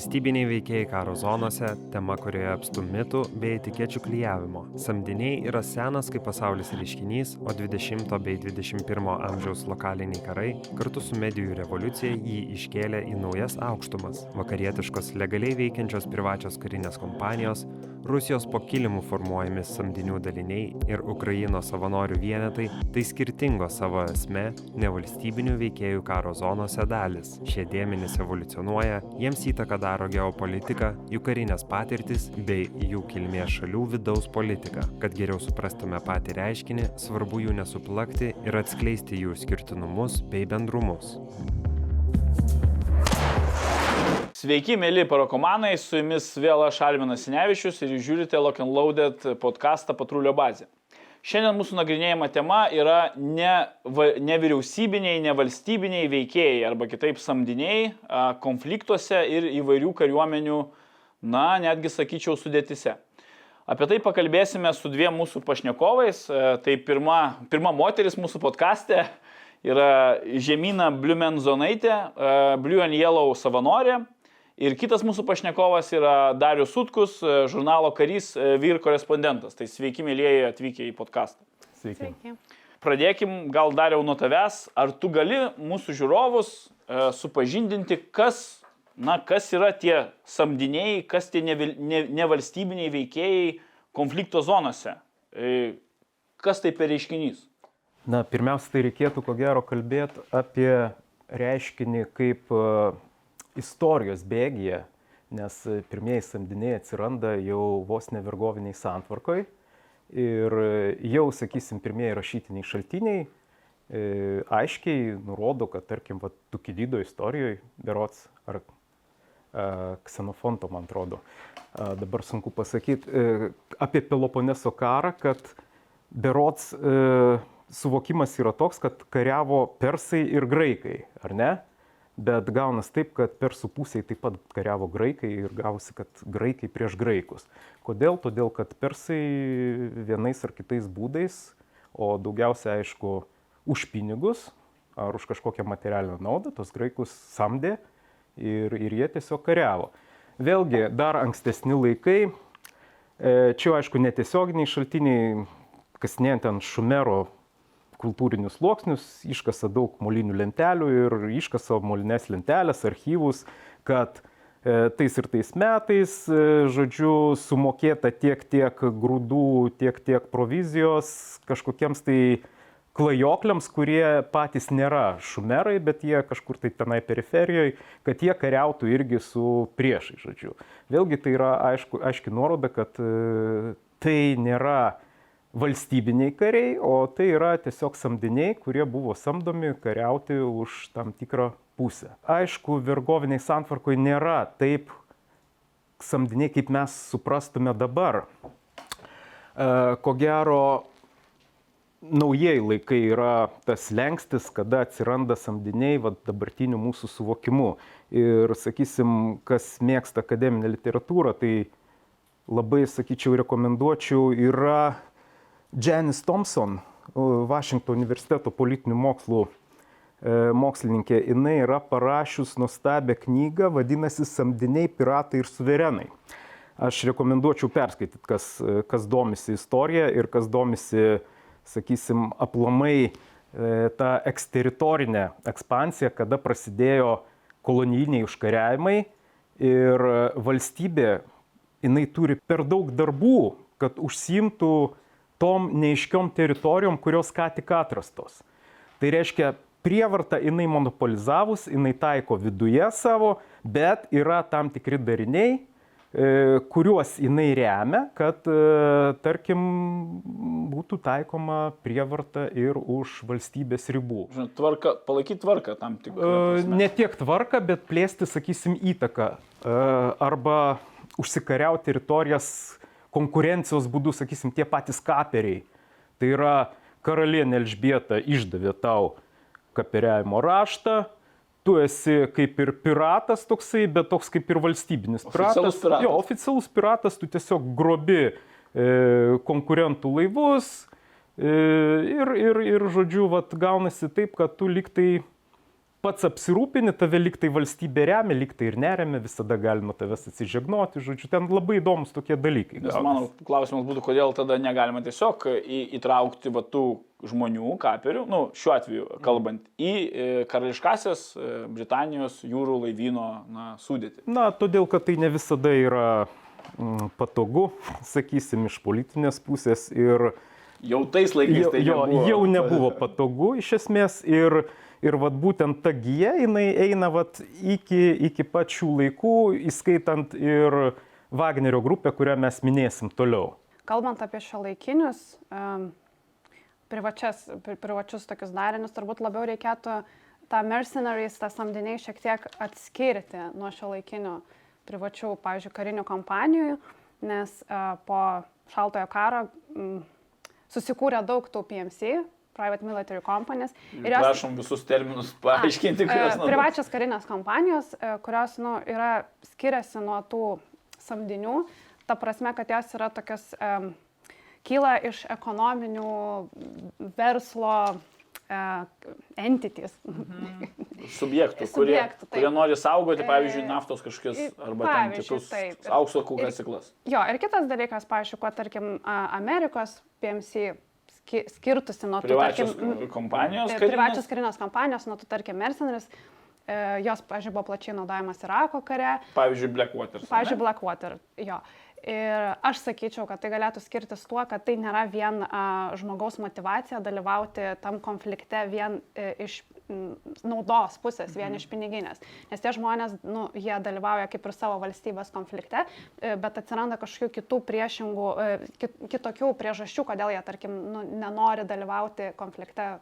Nevalstybiniai veikėjai karo zonose - tema, kurioje apstu mitų bei etikečių klyjavimo. Samdiniai yra senas kaip pasaulis reiškinys, o 20 bei 21 amžiaus lokaliniai karai kartu su medijų revoliucija jį iškėlė į naujas aukštumas. Vakarietiškos legaliai veikiančios privačios karinės kompanijos Rusijos po kilimu formuojami samdinių daliniai ir Ukrainos savanorių vienetai - tai skirtingos savo esme nevalstybinių veikėjų karo zonose dalis. Šie dėmenys evoliucionuoja, jiems įtaką daro geopolitika, jų karinės patirtis bei jų kilmės šalių vidaus politika. Kad geriau suprastume patį reiškinį, svarbu jų nesuplakti ir atskleisti jų skirtinumus bei bendrumus. Sveiki, mėly parokomanai, su jumis vėl aš Alminas Sinevičius ir jūs žiūrite Lock and Loaded podcastą Patrulio bazė. Šiandien mūsų nagrinėjama tema yra ne, nevyriausybiniai, nevalstybiniai veikėjai arba kitaip samdiniai konfliktuose ir įvairių kariuomenių, na, netgi sakyčiau, sudėtise. Apie tai pakalbėsime su dviem mūsų pašnekovais. Tai pirma, pirma moteris mūsų podkastė yra Žemina Bliumenzonaitė, Blue and Yellow savanorė. Ir kitas mūsų pašnekovas yra Darius Sutkus, e, žurnalo karys, e, vyr korespondentas. Tai sveiki, mėlyjeji, atvykę į podcastą. Sveiki. Pradėkim gal dariau nuo tavęs. Ar tu gali mūsų žiūrovus e, supažindinti, kas, na, kas yra tie samdiniai, kas tie nevil- ne- nevalstybiniai veikėjai konflikto zonose? E, Kas tai per reiškinys? Na, pirmiausia, tai reikėtų ko gero kalbėti apie reiškinį kaip e, istorijos bėgyje, nes e, pirmieji samdiniai atsiranda jau vos nevergoviniai santvarkoj ir e, jau, sakysim, pirmieji rašytiniai šaltiniai e, aiškiai nurodo, kad, tarkim, va, Tukidido istorijoje, berots, ar e, Ksenofonto, man atrodo, dabar sunku pasakyti, apie Peloponeso karą, kad berots suvokimas yra toks, kad kariavo persai ir graikai, ar ne? Bet gaunas taip, kad persų pusėje taip pat kariavo graikai ir gausi, kad graikai prieš graikus. Kodėl? Todėl, kad persai vienais ar kitais būdais, o daugiausia, aišku, už pinigus ar už kažkokią materialinę naudą, tos graikus samdė ir, ir jie tiesiog kariavo. Vėlgi, dar ankstesni laikai, e, čia aišku netiesioginiai šaltiniai, kasnėjant ten šumero kultūrinius sluoksnius, iškasa daug molinių lentelių ir iškasa molinės lentelės, archyvus, kad e, tais ir tais metais, e, žodžiu, sumokėta tiek tiek grūdų, tiek tiek provizijos kažkokiems tai klajokliams, kurie patys nėra šumerai, bet jie kažkur tai tenai periferijoje, kad jie kariautų irgi su priešai, žodžiu. Vėlgi tai yra aišku, aiški nuoroda, kad e, tai nėra valstybiniai kariai, o tai yra tiesiog samdiniai, kurie buvo samdomi kariauti už tam tikrą pusę. Aišku, vergoviniai santvarkoje nėra taip samdiniai, kaip mes suprastume dabar. E, Ko gero, naujieji laikai yra tas lengstis, kada atsiranda samdiniai va, dabartiniu mūsų suvokimu. Ir, sakysim, kas mėgsta akademinę literatūrą, tai labai, sakyčiau, rekomenduočiau, yra Janice Thompson, Vašingtono universiteto politinių mokslų e, mokslininkė, jinai yra parašius nuostabią knygą, vadinasi Samdiniai, piratai ir suverenai. Aš rekomenduočiau perskaityti, kas, kas domisi istorija ir kas domisi, sakysim, aplamai e, tą eksteritorinę ekspansiją, kada prasidėjo kolonijiniai užkariavimai ir valstybė, jinai turi per daug darbų, kad užsimtų tom neiškiom teritorijom, kurios ką tik atrastos. Tai reiškia, prievartą jinai monopolizavus, jinai taiko viduje savo, bet yra tam tikri dariniai, e, kuriuos jinai remia, kad, e, tarkim, būtų taikoma prievarta ir už valstybės ribų. Žinot, tvarka, palaikyti tvarką tam E, tikrą. Ne tiek tvarką, bet plėsti, sakysim, įtaką. E, Arba užsikariauti teritorijas konkurencijos būdu, sakysim, tie patys kaperiai. Tai yra karalienė Elžbieta išdavė tau kaperiavimo raštą, tu esi kaip ir piratas toksai, bet toks kaip ir valstybinis Oficialus piratas. Jo, oficialus piratas, tu tiesiog grobi e, konkurentų laivus e, ir, ir, ir, žodžiu, vat, gaunasi taip, kad tu liktai pats apsirūpini, tave liktai valstybė remia, liktai ir neremia, visada galima tavęs atsižegnoti, žodžiu, ten labai įdomus tokie dalykai. Nes mano klausimas būtų, kodėl tada negalima tiesiog į, įtraukti va, tų žmonių, kaperių, nu, šiuo atveju kalbant, į e, karališkasias e, Britanijos jūrų laivyno na, sudėtį. Na, todėl, kad tai ne visada yra mm, patogu, sakysim, iš politinės pusės ir jau tais laikais tai jo, nebuvo. jau nebuvo patogu iš esmės ir Ir vat būtent ta gyja, jinai eina vat iki, iki pačių laikų, įskaitant ir Wagnerio grupę, kurią mes minėsim toliau. Kalbant apie šio laikinius, privačias, pri, privačius tokius darinius, turbūt labiau reikėtų tą mercenaries, tą samdiniai šiek tiek atskirti nuo šio laikinių privačių, pavyzdžiui, karinių kompanijų, nes uh, po šaltojo karo susikūrė daug tų PMC, Private Military Companies. Ir jos, Prašom visus terminus paaiškinti, kurios. E, privačios karinės kompanijos, e, kurios nu, yra, skiriasi nuo tų samdinių, ta prasme, kad jos yra tokios, um, kyla iš ekonominių verslo uh, entities. Mhm. Subjektų, kurie, Subjektų kurie nori saugoti, pavyzdžiui, naftos kažkokius arba kitus taip. aukso kūkasiklas. Jo, ir kitas dalykas, pavyzdžiui, kuo, tarkim, Amerikos PMC skirtusi nuo tų, privačios tarkim, kompanijos. Karinės? Privačios karinės kompanijos, nuo tų, tarkim, Mercenaries. E, jos, pavyzdžiui, buvo plačiai naudojamas Irako kare. Pavyzdžiui, Blackwater. Pavyzdžiui, Blackwater, jo. Ir aš sakyčiau, kad tai galėtų skirtis tuo, kad tai nėra vien a, žmogaus motivacija dalyvauti tam konflikte vien e, iš naudos pusės, vien iš piniginės. Nes tie žmonės, nu, jie dalyvauja kaip ir savo valstybės konflikte, e, bet atsiranda kažkokių kitų priešingų, e, kit, kitokių priežasčių, kodėl jie, tarkim, nu, nenori dalyvauti konflikte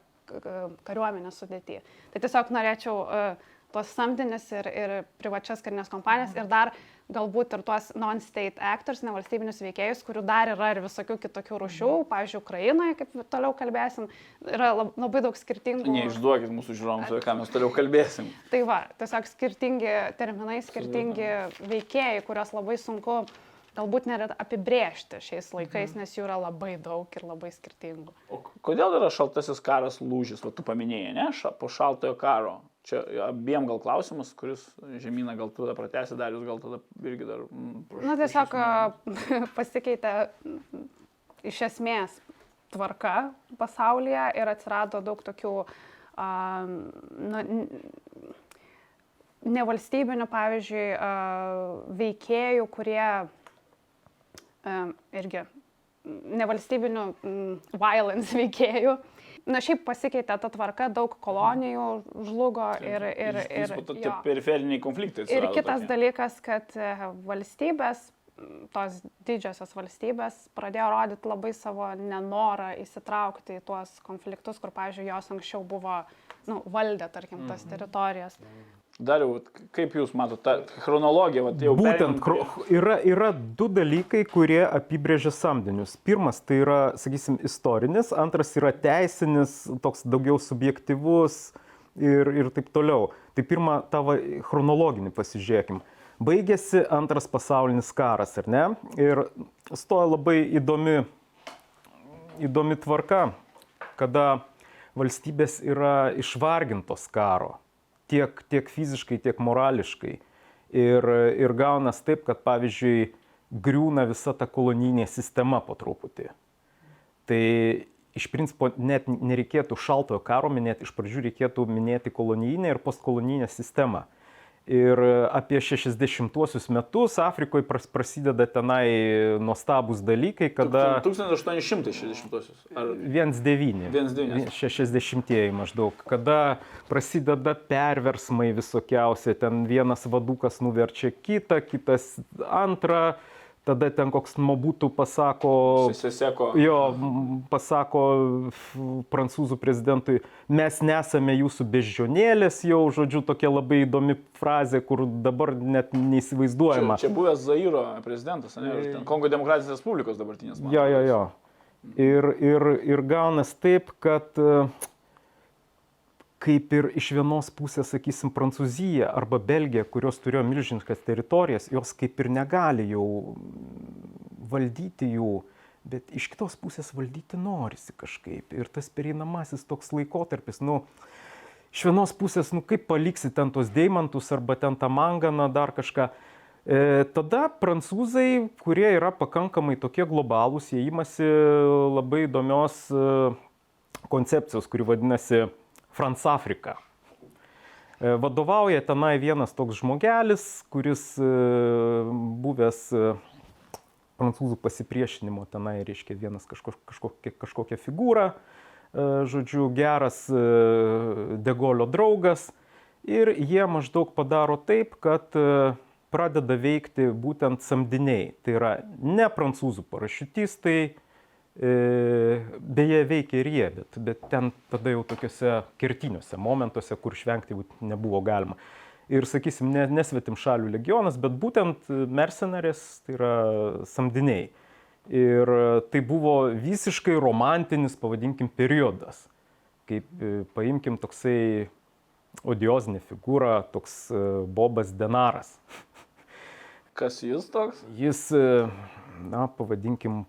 kariuomenės sudėti. Tai tiesiog norėčiau uh, tuos samdinis ir, ir privačias karinės kompanijas ir dar galbūt ir tuos non-state actors, nevalstybinius veikėjus, kurių dar yra ir visokių kitokių rušių, mhm. pavyzdžiui, Ukrainoje, kaip toliau kalbėsim, yra labai daug skirtingų. Neišduokit mūsų žiūrovams, ką mes toliau kalbėsim. Tai va, tiesiog skirtingi terminai, skirtingi veikėjai, kuriuos labai sunku galbūt net apibrėžti šiais laikais, mhm. nes jų yra labai daug ir labai skirtingų. O kodėl yra šaltasis karas lūžis, o tu paminėjai, ne, po šaltojo karo? Čia abiem gal klausimas, kuris žemyną gal tada pratęsi, darius gal tada irgi dar... Mm, praš, Na tiesiog pasikeitė iš esmės tvarka pasaulyje ir atsirado daug tokių uh, nu, nevalstybinių, pavyzdžiui, uh, veikėjų, kurie uh, irgi nevalstybinių um, violence veikėjų, uh, Na šiaip pasikeitė ta tvarka, daug kolonijų žlugo ir... ir, ir, ir tie periferiniai konfliktai. Ir kitas tokie. dalykas, kad e, valstybės, tos didžiosios valstybės pradėjo rodyti labai savo nenorą įsitraukti į tuos konfliktus, kur, pavyzdžiui, jos anksčiau buvo, nu, valdė, tarkim, tas mhm. teritorijas. Dariau, kaip Jūs matote tą chronologiją? Vat, Būtent prie... yra, yra du dalykai, kurie apibrėžia samdinius. Pirmas tai yra, sakysim, istorinis, antras yra teisinis, toks daugiau subjektivus ir, ir taip toliau. Tai pirmą tavo chronologinį pasižiūrėkim. Baigėsi antras pasaulinis karas, ar ne? Ir stoja labai įdomi, įdomi tvarka, kada valstybės yra išvargintos karo tiek, tiek fiziškai, tiek morališkai. Ir, ir gaunas taip, kad pavyzdžiui, griūna visa ta kolonijinė sistema po truputį. Tai iš principo net nereikėtų šaltojo karo minėti, iš pradžių reikėtų minėti kolonijinę ir postkolonijinę sistemą. Ir apie 60-uosius metus Afrikoje prasideda tenai nuostabus dalykai, kada... 1860-uosius. Ar... 19. 60-ieji maždaug. Kada prasideda perversmai visokiausia, ten vienas vadukas nuverčia kitą, kitas antrą tada ten koks Mobutų pasako, Siseko. jo, pasako prancūzų prezidentui, mes nesame jūsų beždžionėlės, jau, žodžiu, tokia labai įdomi frazė, kur dabar net neįsivaizduojama. Čia, čia buvęs Zairo prezidentas, ne? Ten Kongo Demokratinės Respublikos dabartinės. Jo, jo, jo. Ir, ir, ir gaunas taip, kad uh, kaip ir iš vienos pusės, sakysim, Prancūzija arba Belgija, kurios turėjo milžiniškas teritorijas, jos kaip ir negali jau valdyti jų, bet iš kitos pusės valdyti norisi kažkaip. Ir tas pereinamasis toks laikotarpis, nu, iš vienos pusės, nu kaip paliksi ten tos deimantus arba ten tą manganą, dar kažką. E, tada prancūzai, kurie yra pakankamai tokie globalūs, jie imasi labai įdomios e, koncepcijos, kuri vadinasi Fransafrika. Vadovauja tenai vienas toks žmogelis, kuris buvęs prancūzų pasipriešinimo tenai, reiškia, vienas kažko, kažkokia, kažkokia figūra, žodžiu, geras Degolio draugas. Ir jie maždaug padaro taip, kad pradeda veikti būtent samdiniai. Tai yra ne prancūzų parašiutistai, beje veikia ir jie, bet, bet ten tada jau tokiuose kertiniuose momentuose, kur išvengti nebuvo galima ir, sakysim, ne, nesvetim šalių legionas, bet būtent mercenarės, tai yra samdiniai. Ir tai buvo visiškai romantinis, pavadinkim, periodas. Kaip paimkim toksai odiozinė figūra, toks Bobas Denaras. Kas jis toks? Jis, na, pavadinkim,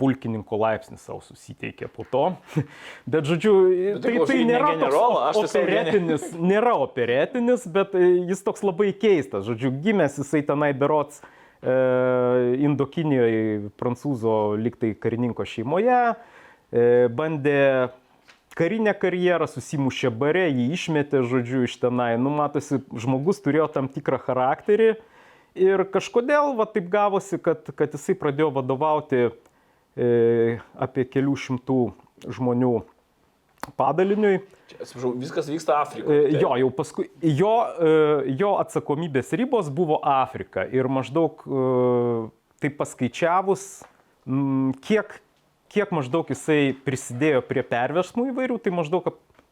pulkininko laipsnį savo susiteikė po to. bet, žodžiu, Bet tai, tai tai ne nėra generolo, aš toks operetinis, nėra operetinis, bet e, jis toks labai keistas. Žodžiu, gimęs jisai tenai berots e, Indokinijoje, prancūzo liktai karininko šeimoje, e, bandė karinę karjerą, susimušė bare, jį išmetė, žodžiu, iš tenai. Nu, matosi, žmogus turėjo tam tikrą charakterį ir kažkodėl va taip gavosi, kad, kad jisai pradėjo vadovauti apie kelių šimtų žmonių padaliniui. Atsiprašau, viskas vyksta Afrikoje. E, Jo, jau paskui, jo, e, jo atsakomybės ribos buvo Afrika ir maždaug e, taip paskaičiavus, kiek, kiek maždaug jisai prisidėjo prie perversmų įvairių, tai maždaug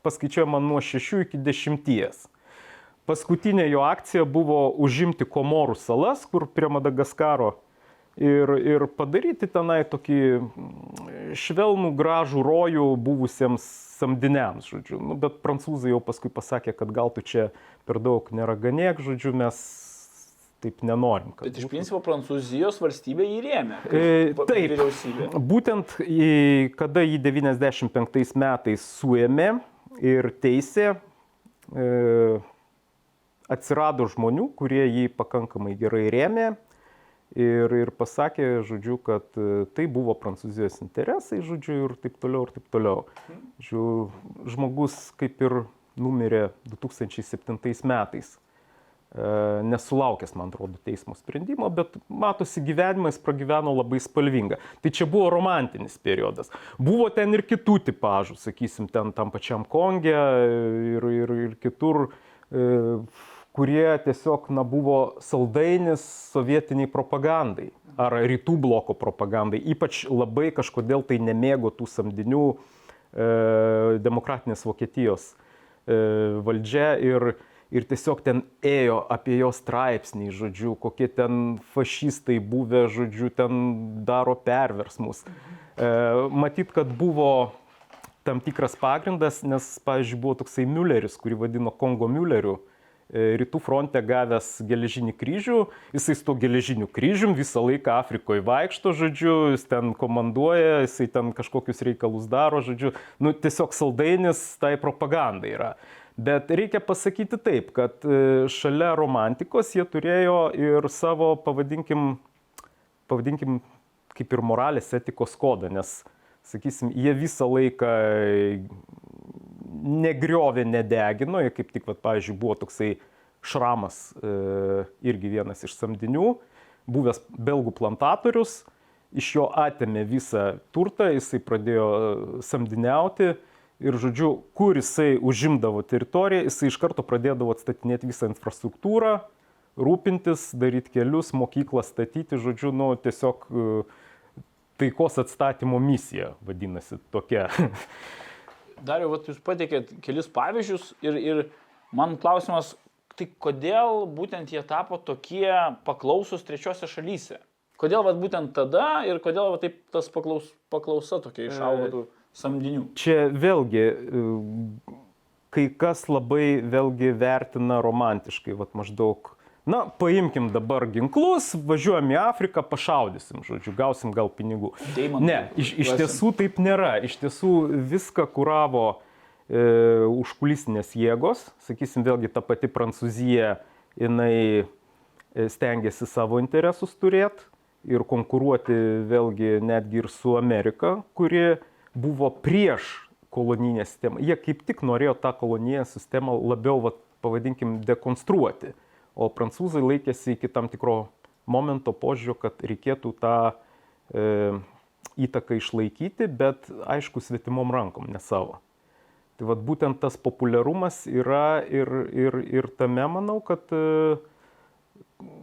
paskaičiuojama nuo 6 iki 10. Paskutinė jo akcija buvo užimti Komorų salas, kur prie Madagaskaro ir, ir padaryti tenai tokį mm, švelnų, gražų rojų buvusiems samdiniams, žodžiu. Nu, bet prancūzai jau paskui pasakė, kad gal tu čia per daug neraganėk, žodžiu, mes taip nenorim. kad Bet iš būtų. principo Prancūzijos valstybė jį rėmė. kaip E, taip. Vyriausybė. Būtent į- kada jį 95 metais suėmė ir teisė, e, atsirado žmonių, kurie jį pakankamai gerai rėmė ir, ir pasakė, žodžiu, kad e, tai buvo Prancūzijos interesai, žodžiu, ir taip toliau, ir taip toliau. Žodžiu, žmogus kaip ir numirė 2007 metais. E, Nesulaukęs, man atrodo, teismo sprendimo, bet matosi gyvenimą jis pragyveno labai spalvingą. Tai čia buvo romantinis periodas. Buvo ten ir kitų tipažų, sakysim, ten tam pačiam Kongė ir, ir, ir kitur, e, kurie tiesiog na, buvo saldainis sovietiniai propagandai ar rytų bloko propagandai. Ypač labai kažkodėl tai nemėgo tų samdinių e, demokratinės Vokietijos e, valdžia ir, ir tiesiog ten ėjo apie jo straipsnį, žodžiu, kokie ten fašistai buvę, žodžiu, ten daro perversmus. E, matyt, kad buvo tam tikras pagrindas, nes, pavyzdžiui, buvo toksai Mülleris, kurį vadino Kongo Mülleriu, rytų fronte gavęs geležinį kryžių, jisai su to geležiniu kryžium visą laiką Afrikoje vaikšto, žodžiu, jis ten komanduoja, jisai ten kažkokius reikalus daro, žodžiu, nu tiesiog saldainis tai propagandai yra. Bet reikia pasakyti taip, kad e, šalia romantikos jie turėjo ir savo, pavadinkim, pavadinkim kaip ir moralės etikos kodą, nes, sakysim, jie visą laiką negriovė, nedegino, jie kaip tik, vat, pavyzdžiui, buvo toksai šramas, e, irgi vienas iš samdinių, buvęs belgų plantatorius, iš jo atėmė visą turtą, jisai pradėjo e, samdiniauti. Ir, žodžiu, kur jisai užimdavo teritoriją, jisai iš karto pradėdavo atstatinėti visą infrastruktūrą, rūpintis, daryti kelius, mokyklą statyti, žodžiu, nu, tiesiog e, taikos atstatymo misija, vadinasi, tokia. Dariau, vat jūs pateikėt kelis pavyzdžius ir, ir man klausimas, tai kodėl būtent jie tapo tokie paklausus trečiose šalyse? Kodėl vat būtent tada ir kodėl vat taip tas paklaus, paklausa tokia išaugo tų samdinių? Čia vėlgi, e, kai kas labai vėlgi vertina romantiškai, vat maždaug, na, paimkim dabar ginklus, važiuojam į Afriką, pašaudysim, žodžiu, gausim gal pinigų. Deimantai Ne, iš, iš tiesų taip nėra. Iš tiesų viską kuravo e, užkulisinės jėgos, sakysim, vėlgi ta pati Prancūzija, jinai e, stengiasi savo interesus turėti ir konkuruoti vėlgi netgi ir su Amerika, kuri buvo prieš kolonijinę sistemą. Jie kaip tik norėjo tą kolonijinę sistemą labiau, vat, pavadinkim, dekonstruoti. O prancūzai laikėsi iki tam tikro momento požiūrio, kad reikėtų tą e, įtaką išlaikyti, bet aišku, svetimom rankom, ne savo. Tai vad būtent tas populiarumas yra ir, ir, ir tame, manau, kad e,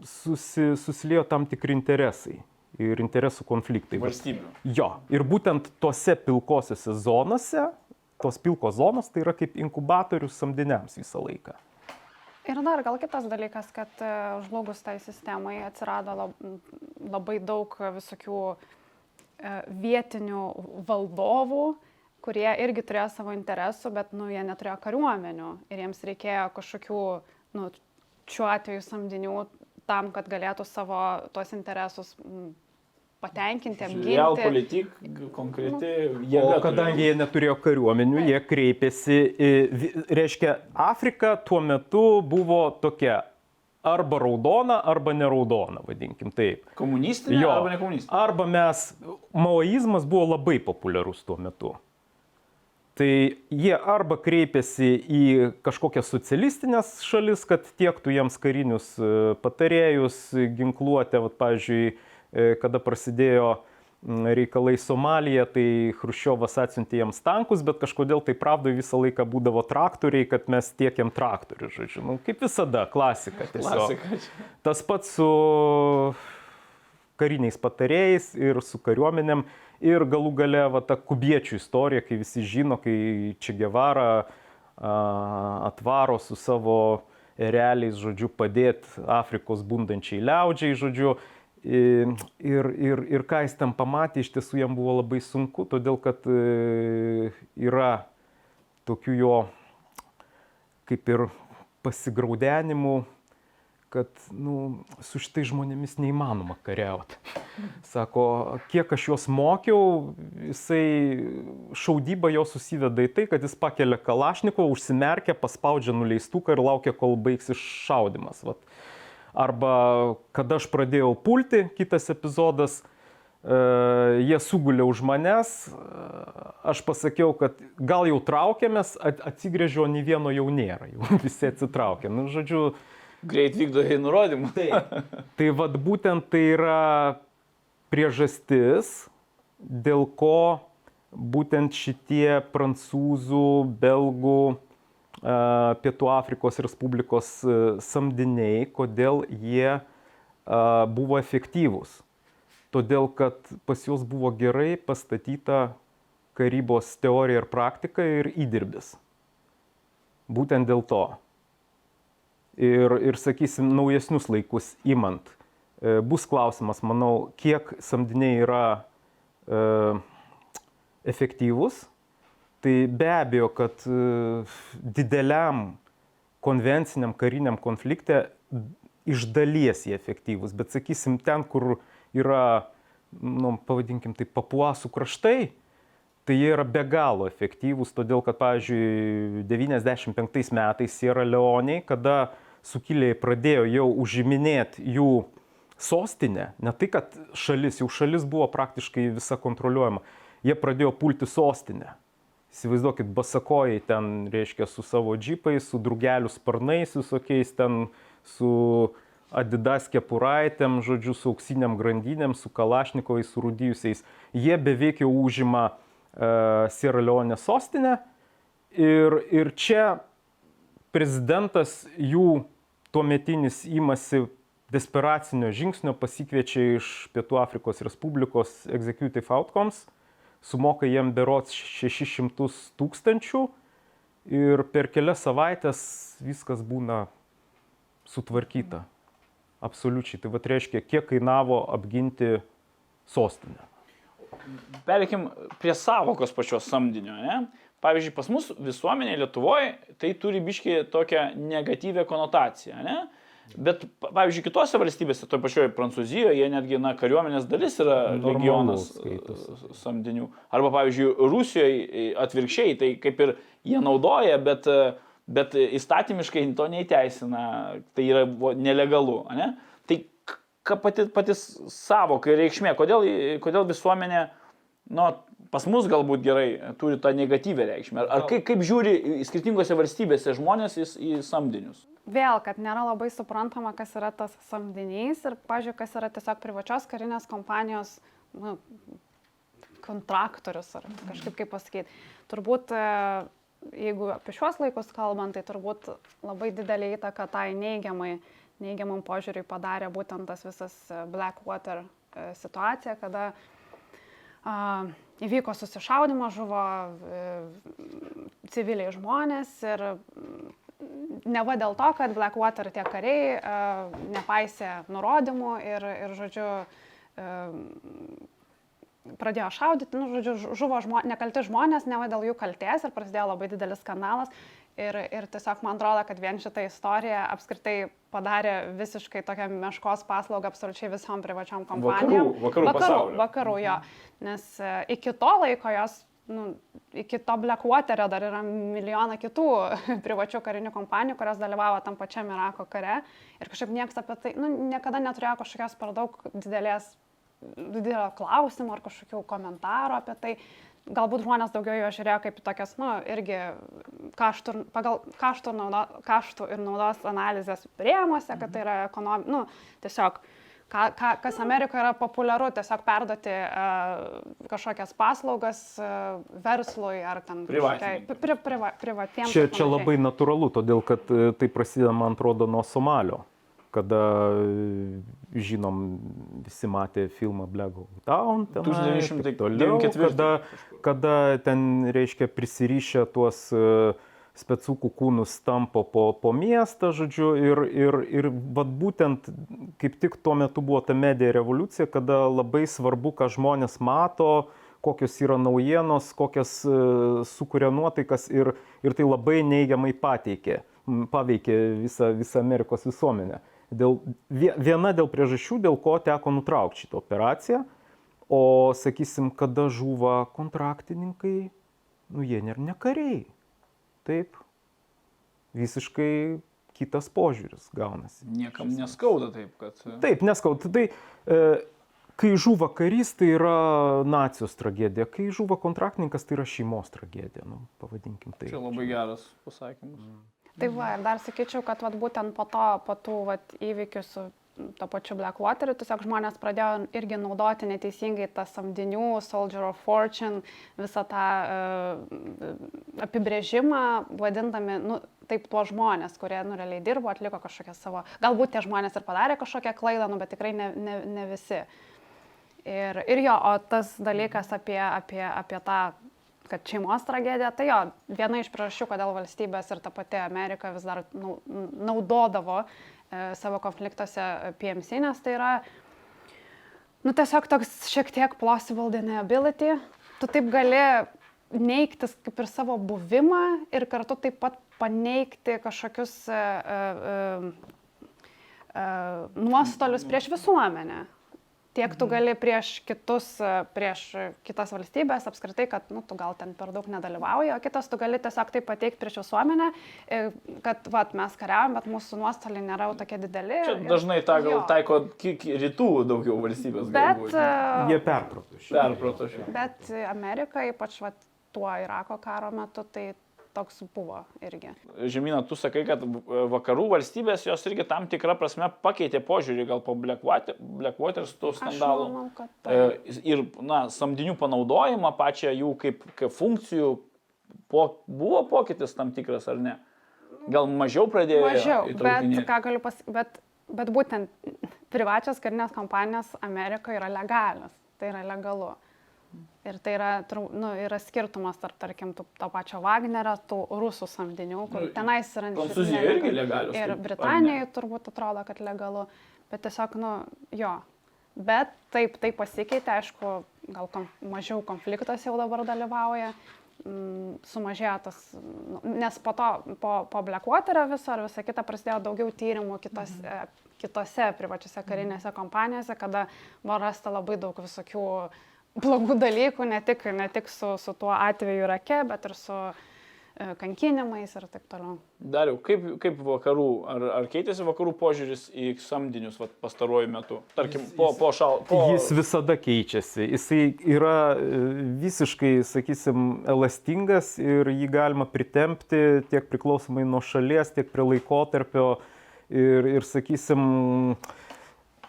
susi, susiliejo tam tikri interesai ir interesų konfliktai. Valstybių. Jo, ir būtent tose pilkosiose zonose, tos pilkos zonos tai yra kaip inkubatorius samdiniams visą laiką. Ir dar gal kitas dalykas, kad e, žlugus tai sistemai atsirado lab, labai daug visokių e, vietinių valdovų, kurie irgi turėjo savo interesų, bet nu, jie neturėjo kariuomenių. Ir jiems reikėjo kažkokių, nu, šiuo atveju samdinių tam, kad galėtų savo tuos interesus patenkinti, Real apginti. politik, konkreti O jėga. kadangi jie neturėjo kariuomenių, jie kreipėsi, reiškia, Afrika tuo metu buvo tokia arba raudona, arba neraudona, vadinkim taip. Komunistinė Jo. arba ne komunistinė. Arba mes, maoizmas buvo labai populiarus tuo metu. Tai jie arba kreipėsi į kažkokias socialistinės šalis, kad tiektų jiems karinius e, patarėjus, ginkluotę, vat, pavyzdžiui, kada prasidėjo reikalai Somalija, tai Hruščiovas atsiuntė jiems tankus, bet kažkodėl tai pravdai visą laiką būdavo traktoriai, kad mes tiekiam traktorių, žodžiu. Nu, kaip visada, klasika tiesiog. Klasika. Tas pats su kariniais patarėjais ir su kariuomenėm. Ir galų gale va, ta kubiečių istorija, kai visi žino, kai Čia Gevara atvaro su savo realiais, žodžiu, padėti Afrikos bundančiai liaudžiai, žodžiu. Ir, ir, ir ką jis ten pamatė, iš tiesų jam buvo labai sunku, todėl kad e, yra tokių jo kaip ir pasigraudenimų, kad nu, su šitai žmonėmis neįmanoma kariauti. Sako, kiek aš juos mokiau, jisai šaudyba jo susiveda į tai, kad jis pakelia kalašniko, užsimerkia, paspaudžia nuleistuką ir laukia, kol baigsis šaudimas. Vat. Arba kada aš pradėjau pulti, kitas epizodas, e, jie sugulė už manęs, e, aš pasakiau, kad gal jau traukiamės, at- atsigrėžiau, nei vieno jau nėra, jau visi atsitraukė. Nu, žodžiu, Greit vykdo į nurodymą. Taip. Tai vad būtent tai yra priežastis, dėl ko būtent šitie prancūzų, belgų, Pietų Afrikos Respublikos a, samdiniai, kodėl jie buvo efektyvūs. Todėl, kad pas juos buvo gerai pastatyta karybos teorija ir praktika ir įdirbis. Būtent dėl to ir, ir sakysim, naujesnius laikus imant, e, bus klausimas, manau, kiek samdiniai yra e, efektyvūs. Tai be abejo, kad e, dideliam konvenciniam kariniam konflikte iš dalies jie efektyvūs, bet sakysim, ten, kur yra, nu, pavadinkim tai, papuasų kraštai, tai jie yra be galo efektyvūs, todėl kad, pavyzdžiui, 95 metais Sierra Leonei, kada sukilėjai pradėjo jau užiminėti jų sostinę, ne tai, kad šalis, jau šalis buvo praktiškai visa kontroliuojama, jie pradėjo pulti sostinę. Įsivaizduokit, basakojai ten, reiškia, su savo džipais, su drugelių sparnais visokiais, ten su adidas kepuraitėm, žodžiu, su auksiniam grandinėm, su kalašnikovais surūdyjusiais. Jie beveik jau užima uh, Sierra Leone sostinę ir, ir čia prezidentas jų tuometinis įmasi desperacinio žingsnio, pasikviečia iš Pietų Afrikos Respublikos Executive Outcomes, sumoka jiem berots 600 tūkstančių ir per kelias savaitės viskas būna sutvarkyta. Absoliučiai. Tai va reiškia, kiek kainavo apginti sostinę. Perėkim prie savokos pačios samdinio. Ne? Pavyzdžiui, pas mus visuomenė Lietuvoje tai turi biški tokią negatyvę konotaciją. Ne? Bet, pa- pavyzdžiui, kitose valstybėse, toje pačioje Prancūzijoje, jie netgi, na, kariuomenės dalis yra e, samdinių. Arba, pavyzdžiui, Rusijoje atvirkščiai, tai kaip ir jie naudoja, bet, bet įstatymiškai to neįteisina, tai yra nelegalu, ne? Tai pati, pati savoka ir reikšmė, kodėl, kodėl visuomenė, nu, pas mus galbūt gerai turi tą negatyvę reikšmę. Ar, ar kaip, kaip žiūri į- skirtingose valstybėse žmonės į, į samdinius? Vėl, kad nėra labai suprantama, kas yra tas samdinys ir, pažiūrėjau, kas yra tiesiog privačios karinės kompanijos nu, kontraktorius ar kažkaip kaip pasakyti. Turbūt, e, jeigu apie šiuos laikus kalbant, tai turbūt labai didelį įtaką tai neigiamai, neigiamam požiūriui padarė būtent tas visas e, Blackwater e, situacija, kada a, įvyko susišaudimas, žuvo e, civiliai žmonės ir mm, neva dėl to, kad Blackwater tie kariai uh, nepaisė nurodymų ir, ir žodžiu, uh, pradėjo šaudyti, nu, žodžiu, žuvo žmo, nekalti žmonės, neva dėl jų kalties ir prasidėjo labai didelis skandalas. Ir, ir tiesiog man atrodo, kad vien šitą istoriją apskritai padarė visiškai tokią meškos paslaugą absoliučiai visom privačiom kompanijom. vakarų vakarų, pasaulio. vakarų jo. Nes e, iki to laiko jos, nu, iki to Blackwaterio dar yra milijoną kitų privačių karinių kompanijų, kurios dalyvavo tam pačiam Irako kare. Ir kažkaip niekas apie tai, nu, niekada neturėjo kažkokios per daug didelės, didelio klausimo ar kažkokių komentarų apie tai. Galbūt žmonės daugiau jo žiūrėjo kaip į tokias, nu, irgi kaštų, pagal kaštų, ir naudo, kaštų ir naudos analizės rėmose, kad tai yra ekonomi, nu, tiesiog ką, ką, kas Amerikoje yra populiaru, tiesiog perduoti uh, kažkokias paslaugas uh, verslui ar ten Privatiniai. kažkokiai- pri, priva, privatiems. Čia, čia labai natūralu, todėl kad e, tai prasideda, man atrodo, nuo Somalio, kada, e, žinom, visi matė filmą Black Hawk Down, tenai, ir taip toliau, 1994. kada, kada ten, reiškia, prisirišę tuos e, specukų kūnus tampo po, po miestą, žodžiu, ir, ir, ir vat būtent kaip tik tuo metu buvo ta medija revoliucija, kada labai svarbu, ką žmonės mato, kokios yra naujienos, kokias e, sukuria nuotaikas ir, ir tai labai neigiamai pateikė, paveikė visą, visą Amerikos visuomenę. Dėl, vie- viena dėl priežasčių, dėl ko teko nutraukti šitą operaciją, o sakysim, kada žuva kontraktininkai, nu jie nėra ne kariai. Taip, visiškai kitas požiūris gaunasi. Niekam neskauda taip, kad... e, Taip, neskaut. Tai e, kai žuva karys, tai yra nacijos tragedija, kai žuva kontraktininkas, tai yra šeimos tragedija, nu, pavadinkim tai. Čia labai geras pasakymas. Tai va, ir dar sakyčiau, kad vat, būtent po to, po tų vat, įvykių su to pačiu Blackwateriu, tiesiog žmonės pradėjo irgi naudoti neteisingai tą samdinių, Soldier of Fortune, visą tą uh, apibrėžimą, vadindami, nu, taip tuos žmonės, kurie, nu, realiai dirbo, atliko kažkokią savo, galbūt tie žmonės ir padarė kažkokią klaidą, nu, bet tikrai ne, ne, ne visi. Ir, ir jo, o tas dalykas apie, apie, apie tą, kad šeimos tragedija, tai jo, viena iš priežasčių, kodėl valstybės ir ta pati Amerika vis dar nau- naudodavo e, savo konfliktuose PMC, nes tai yra, nu tiesiog toks šiek tiek plausible deniability. Tu taip gali neiktis kaip ir savo buvimą ir kartu taip pat paneigti kažkokius e, e, e, nuostolius prieš visuomenę. Tiek tu gali prieš kitus, e, prieš kitas valstybės apskritai, kad nu, tu gal ten per daug nedalyvauji, o kitas tu gali tiesiog tai pateikti prieš visuomenę, e, kad vat, mes kariavom, bet mūsų nuostoliai nėra tokie dideli. Čia ir- dažnai tą gal taiko rytų daugiau valstybės. Bet, galbūt. e, Jie. Perprato šį. bet Amerika, ypač vat, tuo Irako karo metu, tai toks buvo irgi. Žemyna, tu sakai, kad e, vakarų valstybės jos irgi tam tikrą prasme pakeitė požiūrį gal po Blackwater, su to Aš skandalu. manau, kad taip. Ir, na, samdinių panaudojimą pačią jų kaip, kaip funkcijų po, buvo pokytis tam tikras ar ne? Gal mažiau pradėjo? Mažiau, bet ką galiu pasakyti, bet, bet būtent privačios karinės kompanijos Amerikoje yra legalios, tai yra legalu. Ir tai yra, nu, yra skirtumas tarp, tarkim, tų, to pačio Wagnerio, tų rusų samdinių, kur Nu, tenais yra Prancūzijoje irgi legalios, Ir? Britanijoje turbūt atrodo, kad legalu, bet tiesiog, nu, jo. Bet taip, tai pasikeitė, aišku, gal kom, mažiau konfliktas jau dabar dalyvauja. mm, sumažėjo tas, nu, nes po to, po, po Blackwaterio viso ar visą kitą prasidėjo daugiau tyrimų kitos, mhm. kitose privačiose karinėse kompanijose, kada buvo rasta labai daug visokių blogų dalykų, ne tik, ne tik su, su tuo atveju Irake, bet ir su E, kankinimais ir taip toliau. Dariau, kaip, kaip vakarų, ar, ar keitėsi vakarų požiūris į samdinius vat, pastaruoju metu? Tarkim, po, po šal... Po... Jis visada keičiasi. Jisai yra e, visiškai, sakysim, elastingas ir jį galima pritempti tiek priklausomai nuo šalies, tiek prie laikotarpio. Ir, ir sakysim,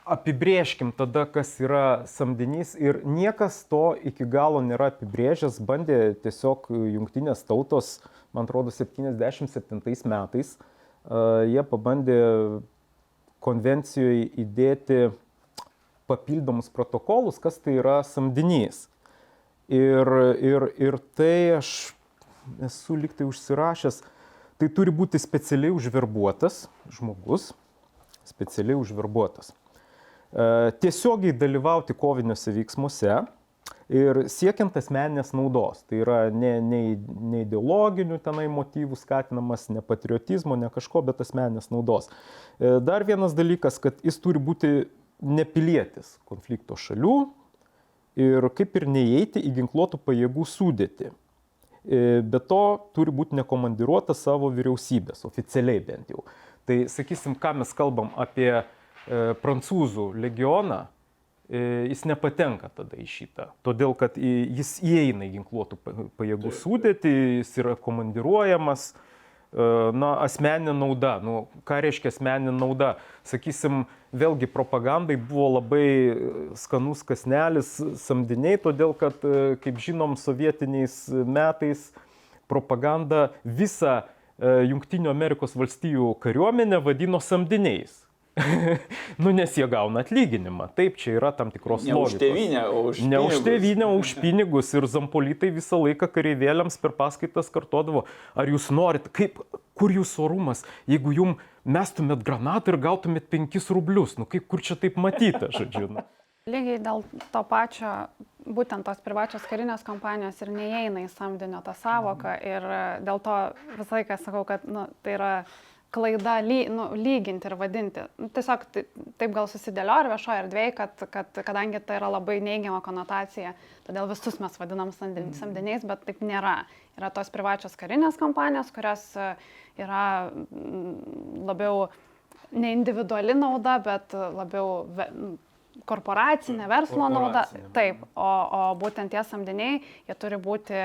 apibrieškim tada, kas yra samdinys ir niekas to iki galo nėra apibrėžęs, bandė tiesiog jungtinės tautos, man atrodo, 77 metais, jie pabandė konvencijoje įdėti papildomus protokolus, kas tai yra samdinys. Ir, ir, ir tai aš esu liktai užsirašęs, tai turi būti specialiai užverbuotas žmogus, specialiai užverbuotas. E, tiesiogiai dalyvauti koviniuose veiksmuose ir siekiant asmeninės naudos. Tai yra ne, ne, ne ideologinių tenai motyvų skatinamas, ne patriotizmo, ne kažko, bet asmeninės naudos. E, dar vienas dalykas, kad jis turi būti nepilietis konflikto šalių ir kaip ir neįeiti į ginkluotų pajėgų sudėti. E, be to turi būti nekomandiruota savo vyriausybės, oficialiai bent jau. Tai sakysim, ką mes kalbam apie prancūzų legioną, e, jis nepatenka tada į šitą. Todėl, kad jis įeina į ginkluotų pajėgų sudėtį, jis yra komandiruojamas. E, na, asmeninė nauda. Nu, ką reiškia asmeninė nauda? Sakysim, vėlgi propagandai buvo labai skanus kasnelis samdiniai, todėl kad, kaip žinom, sovietiniais metais propaganda visą Junktinių Amerikos valstijų kariuomenę vadino samdiniais. nu, nes jie gauna atlyginimą. Taip, čia yra tam tikros ne logikos. Už tėvynę, o už ne pinigus. už tėvynę, o už pinigus. Ir zampolitai visą laiką kareivėliams per paskaitas kartodavo, ar jūs norit, kaip, kur jūsų orumas, jeigu jum mestumėt granatą ir gautumėt 5 rublius, nu kaip kur čia taip matyta, žodžiu. Nu. Lygiai dėl to pačio, būtent tos privačios karinės kompanijos ir neįeina į samdinio tą savoką ir dėl to visą laiką sakau, kad nu, tai yra klaida ly, nu, lyginti ir vadinti. Nu, tiesiog taip gal susidėlio ir viešoje erdvėje, kad, kad kadangi tai yra labai neigiama konotacija, todėl visus mes vadinam mhm. samdiniais, bet taip nėra. Yra tos privačios karinės kompanijos, kurios e, yra labiau ne individuali nauda, bet labiau ve, korporacinė verslo nauda. Taip, o, o būtent tie samdiniai, jie turi būti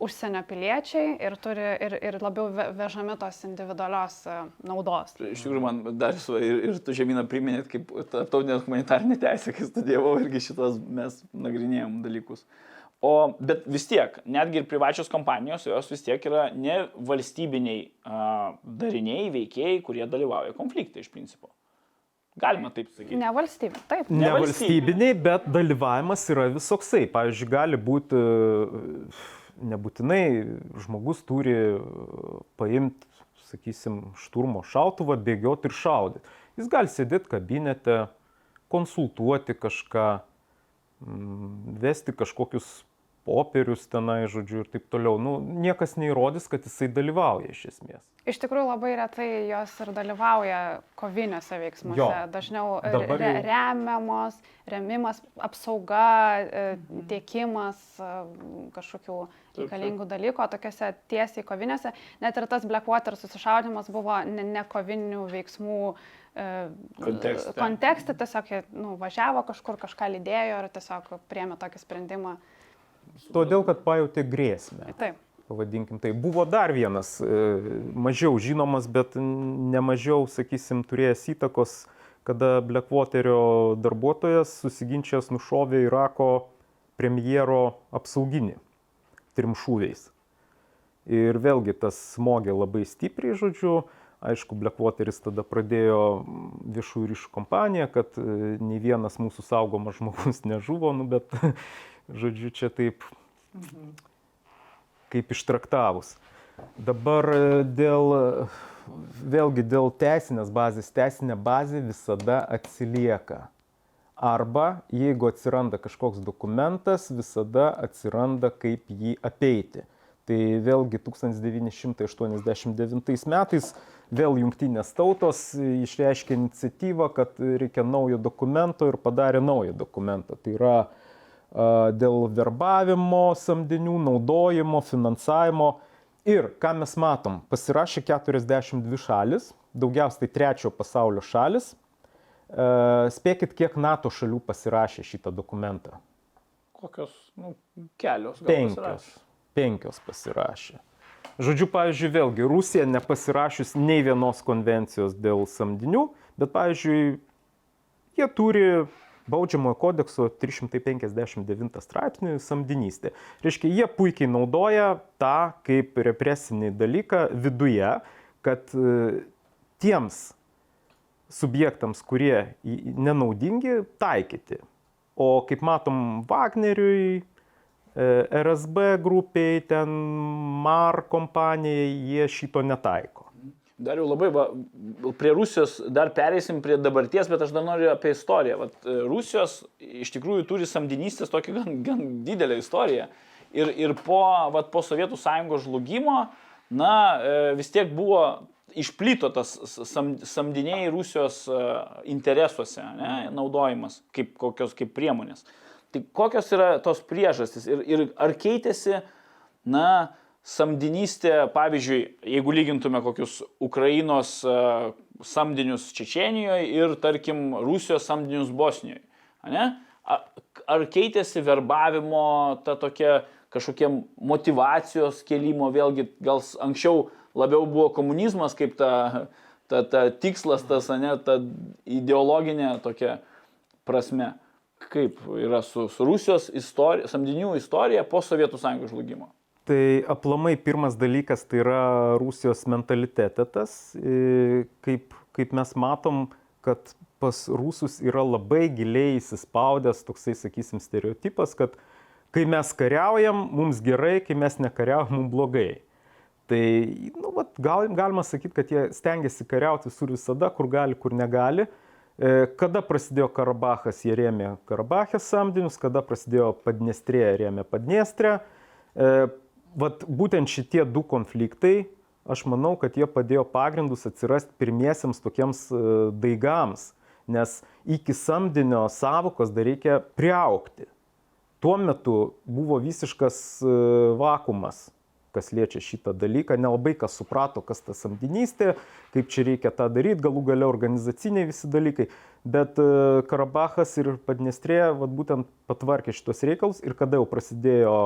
užsienio piliečiai ir turi ir, ir labiau vežami tos individualios e, naudos. Iš tikrųjų, man dar su, ir, ir tu žemyną priminėt, kaip tarptautinė humanitarinė teisė, kai studijavau, irgi šitos mes nagrinėjom dalykus. O, bet vis tiek, netgi ir privačios kompanijos, jos vis tiek yra ne valstybiniai a, dariniai, veikėjai, kurie dalyvauja konflikte iš principo. Galima taip sakyti. Ne valstybė, taip. Ne, ne valstybiniai, bet dalyvavimas yra visoksai. Pavyzdžiui, gali būti nebūtinai žmogus turi e, paimti, sakysim, šturmo šautuvą, bėgioti ir šaudyti. Jis gali sėdėti kabinete, konsultuoti kažką, vesti kažkokius popierius tenai, žodžiu, ir taip toliau. Nu, niekas neįrodys, kad jisai dalyvauja iš esmės. Iš tikrųjų labai retai jos ir dalyvauja koviniuose veiksmuose. Jo. Dažniau jau... re remiamos, remimas, apsauga, e, mhm. tiekimas e, kažkokių reikalingų dalykų, tokiuose tiesiai koviniuose. Net ir tas Blackwater susišaudimas buvo ne, ne kovinių veiksmų e, kontekste. kontekste, tiesiog nu, važiavo kažkur, kažką lydėjo ir tiesiog priemė tokį sprendimą. Todėl, kad pajutė grėsmę. Taip pavadinkim tai. Buvo dar vienas, e, mažiau žinomas, bet nemažiau, sakysim, turėjęs įtakos, kada Blackwaterio darbuotojas susiginčęs nušovė Irako premjero apsauginį trim šūviais. Ir vėlgi tas smogė labai stipriai, žodžiu. Aišku, Blackwateris tada pradėjo viešųjų ryšių kompaniją, kad e, nei vienas mūsų saugomas žmogus nežuvo, nu, bet, žodžiu, čia taip mhm kaip ištraktavus. Dabar e, dėl, vėlgi dėl teisinės bazės, teisinė bazė visada atsilieka. Arba jeigu atsiranda kažkoks dokumentas, visada atsiranda kaip jį apeiti. Tai vėlgi 1989 metais vėl jungtinės tautos išreiškė iniciatyvą, kad reikia naujo dokumento ir padarė naują dokumentą. Tai yra dėl verbavimo samdinių, naudojimo, finansavimo. Ir ką mes matom, pasirašė 42 šalis, daugiausiai trečiojo pasaulio šalis. Spėkit, kiek NATO šalių pasirašė šitą dokumentą. Kokios, nu, kelios. Penkios. Pasirašė. Penkios pasirašė. Žodžiu, pavyzdžiui, vėlgi, Rusija nepasirašius nei vienos konvencijos dėl samdinių, bet, pavyzdžiui, jie turi baudžiamojo kodekso 359 straipsnį samdinystė. Reiškia, jie puikiai naudoja tą kaip represinį dalyką viduje, kad e, tiems subjektams, kurie nenaudingi, taikyti. O kaip matom, Wagneriui, E, RSB grupiai, ten MAR kompanijai, jie šito netaiko. Dar jau labai, va, prie Rusijos dar pereisim prie dabarties, bet aš dar noriu apie istoriją. Vat, e, Rusijos iš tikrųjų turi samdinystės tokį gan, gan didelę istoriją. Ir, ir po, vat, po Sovietų sąjungos žlugimo, na, e, vis tiek buvo išplito tas sam, samdiniai Rusijos interesuose, ne, naudojimas kaip kokios kaip priemonės. Tai kokios yra tos priežastys ir, ir ar keitėsi, na, samdinystė, pavyzdžiui, jeigu lygintume kokius Ukrainos uh, samdinius Čečenijoje ir, tarkim, Rusijos samdinius Bosnijoje. Ne? Ar keitėsi verbavimo ta tokia kažkokie motivacijos kelimo, vėlgi gal anksčiau labiau buvo komunizmas kaip ta, ta, ta tikslas, tas, ne, ta ideologinė tokia prasme kaip yra su, su Rusijos istorija, samdinių istorija po Sovietų sąjungos žlugimo? Tai aplamai pirmas dalykas tai yra Rusijos mentalitetas. E, kaip, kaip mes matom, kad pas rusus yra labai giliai įsispaudęs toksai, sakysim, stereotipas, kad kai mes kariaujam, mums gerai, kai mes nekariaujam, mums blogai. Tai, nu, vat, gal, galima sakyti, kad jie stengiasi kariauti visur visada, kur gali, kur negali. E, kada prasidėjo Karabachas, jie rėmė Karabachės samdinius, kada prasidėjo Padniestrė, rėmė Padniestrę. E, vat būtent šitie du konfliktai, aš manau, kad jie padėjo pagrindus atsirasti pirmiesiems tokiems e, daigams, nes iki samdinio savokos dar reikia priaukti. Tuo metu buvo visiškas vakumas kas liečia šitą dalyką, nelabai kas suprato, kas ta samdinystė, kaip čia reikia tą daryti, galų gale organizaciniai visi dalykai. Bet e, Karabachas ir Padnestrė vat, būtent patvarkė šitos reikalus ir kada jau prasidėjo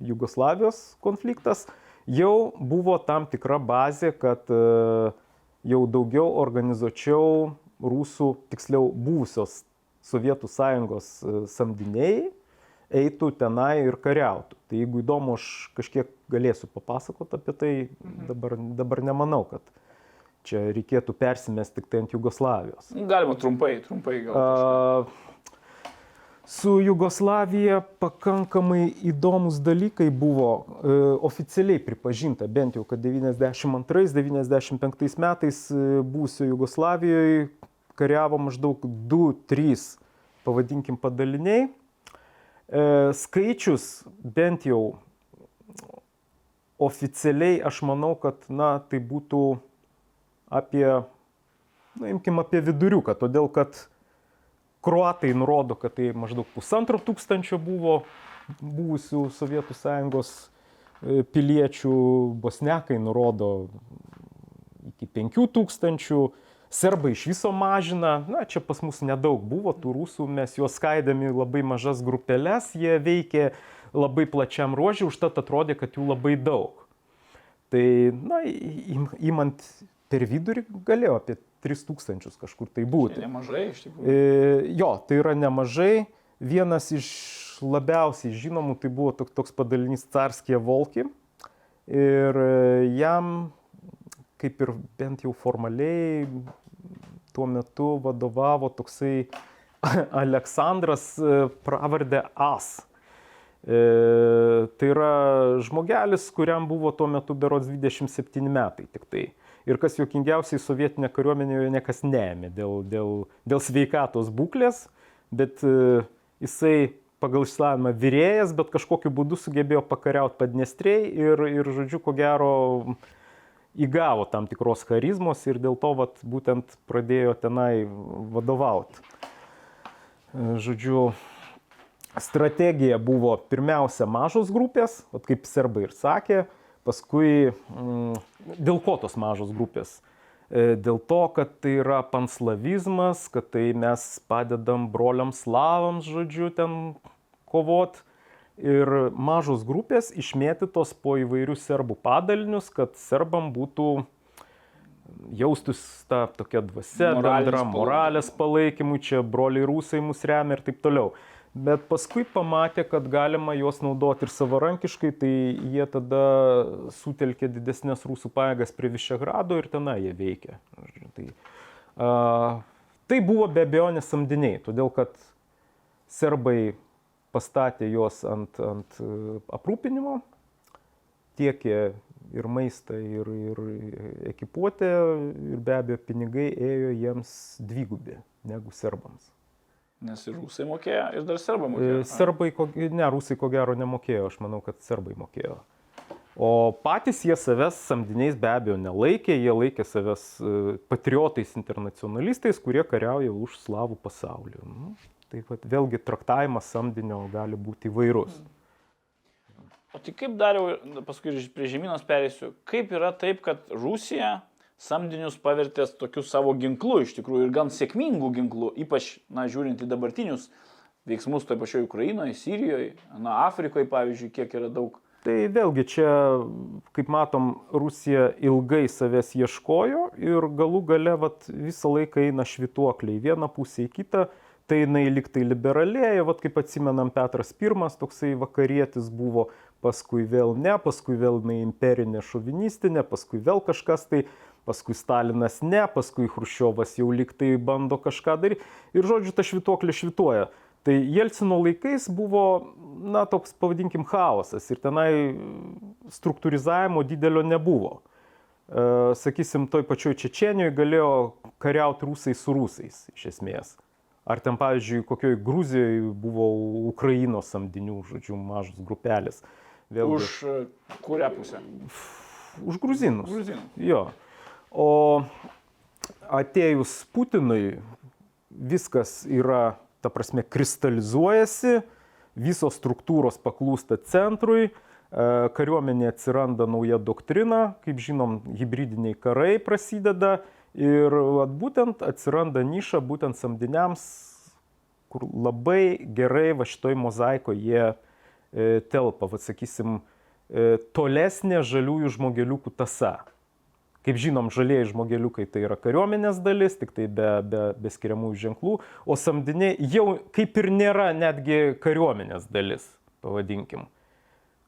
Jugoslavijos konfliktas, jau buvo tam tikra bazė, kad e, jau daugiau organizuočiau rusų, tiksliau buvusios Sovietų sąjungos e, samdiniai eitų tenai ir kariautų. Tai jeigu įdomu, aš kažkiek galėsiu papasakoti apie tai, mhm. dabar, dabar nemanau, kad čia reikėtų persimesti tik tai ant Jugoslavijos. Galima trumpai, trumpai gal. A, su Jugoslavija pakankamai įdomus dalykai buvo e, oficialiai pripažinta, bent jau, kad 92-95 metais e, būsio Jugoslavijoje kariavo maždaug 2-3, pavadinkim, padaliniai skaičius bent jau oficialiai aš manau, kad na, tai būtų apie, na, imkim apie viduriuką, todėl kad kruatai nurodo, kad tai maždaug pusantro tūkstančio buvo buvusių Sovietų Sąjungos e, piliečių, bosnekai nurodo iki penkių tūkstančių, Serbai iš viso mažina, na čia pas mus nedaug buvo tų rusų, mes juos skaidami labai mažas grupelės, jie veikė labai plačiam ruožį, užtat atrodė, kad jų labai daug. Tai, na, įmant per vidurį galėjo apie 3000 kažkur tai būti. Tai nemažai iš tikrųjų. E, jo, tai yra nemažai. Vienas iš labiausiai žinomų tai buvo toks padalinys Carskė Volki. Ir e, jam, kaip ir bent jau formaliai, tuo metu vadovavo toksai Aleksandras e, pravardė As. E, tai yra žmogelis, kuriam buvo tuo metu berods 27 metai tik tai. Ir kas juokingiausiai, sovietinė kariuomenė niekas neėmė dėl, dėl, dėl sveikatos būklės, bet e, jisai pagal išsilavinimą vyrėjas, bet kažkokiu būdu sugebėjo pakariauti padnestriai ir, ir, žodžiu, ko gero įgavo tam tikros charizmos ir dėl to vat, būtent pradėjo tenai vadovauti. Žodžiu, strategija buvo pirmiausia mažos grupės, vat, kaip serbai ir sakė, paskui mm, dėl ko tos mažos grupės? E, dėl to, kad tai yra panslavizmas, kad tai mes padedam broliams slavams, žodžiu, ten kovot. Ir mažos grupės išmėtytos po įvairius serbų padalinius, kad serbam būtų jaustus tą tokia dvasia, bendra moralės palaikymui, čia broliai rusai mus remia ir taip toliau bet paskui pamatė, kad galima juos naudoti ir savarankiškai, tai jie tada sutelkė didesnės rusų pajėgas prie Višegrado ir tenai jie veikė. Tai, a, tai buvo be abejonės samdiniai, todėl kad serbai pastatė juos ant, ant aprūpinimo, tiekė ir maistą, ir, ir ekipuotę, ir be abejo pinigai ėjo jiems dvigubi negu serbams. Nes ir rusai mokėjo, ir dar serbai mokėjo. E, serbai, ko, ne, rusai ko gero nemokėjo, aš manau, kad serbai mokėjo. O patys jie savęs samdiniais be abejo nelaikė, jie laikė savęs e, patriotais internacionalistais, kurie kariauja už slavų pasaulį. Nu, taip pat vėlgi traktavimas samdinio gali būti įvairus. O tai kaip dariau, paskui prie žemynos perėsiu, kaip yra taip, kad Rusija samdinius pavertęs tokiu savo ginklu, iš tikrųjų, ir gan sėkmingų ginklų, ypač, na, žiūrint į dabartinius veiksmus toje pačioje Ukrainoje, Sirijoje, na, Afrikoje, pavyzdžiui, kiek yra daug. Tai vėlgi čia, kaip matom, Rusija ilgai savęs ieškojo ir galų gale vat, visą laiką eina švituokliai vieną pusę į kitą, tai jinai liktai liberalėja, vat, kaip atsimenam, Petras I, toksai vakarietis buvo, paskui vėl ne, paskui vėl jinai imperinė šovinistinė, paskui vėl kažkas tai paskui Stalinas ne, paskui Hruščiovas jau liktai bando kažką daryti. Ir žodžiu, ta švituoklė švituoja. Tai Jelcino laikais buvo, na, toks, pavadinkim, chaosas ir tenai struktūrizavimo didelio nebuvo. E, sakysim, toj pačioj Čečienijoje galėjo kariauti rusai su rusais, iš esmės. Ar ten, pavyzdžiui, kokioj Gruzijoje buvo Ukrainos samdinių, žodžiu, mažos grupelės. Vėlgi. Už e, kurią pusę? Už gruzinus. Gruzinus. Jo. O atėjus Putinui viskas yra, ta prasme, kristalizuojasi, visos struktūros paklūsta centrui, e, kariuomenė atsiranda nauja doktrina, kaip žinom, hybridiniai karai prasideda ir at, būtent atsiranda niša būtent samdiniams, kur labai gerai va šitoj mozaikoje jie e, telpa, va sakysim, e, tolesnė žaliųjų žmogeliukų tasa. Kaip žinom, žalieji žmogeliukai tai yra kariuomenės dalis, tik tai be, be, be skiriamųjų ženklų, o samdiniai jau kaip ir nėra netgi kariuomenės dalis, pavadinkim.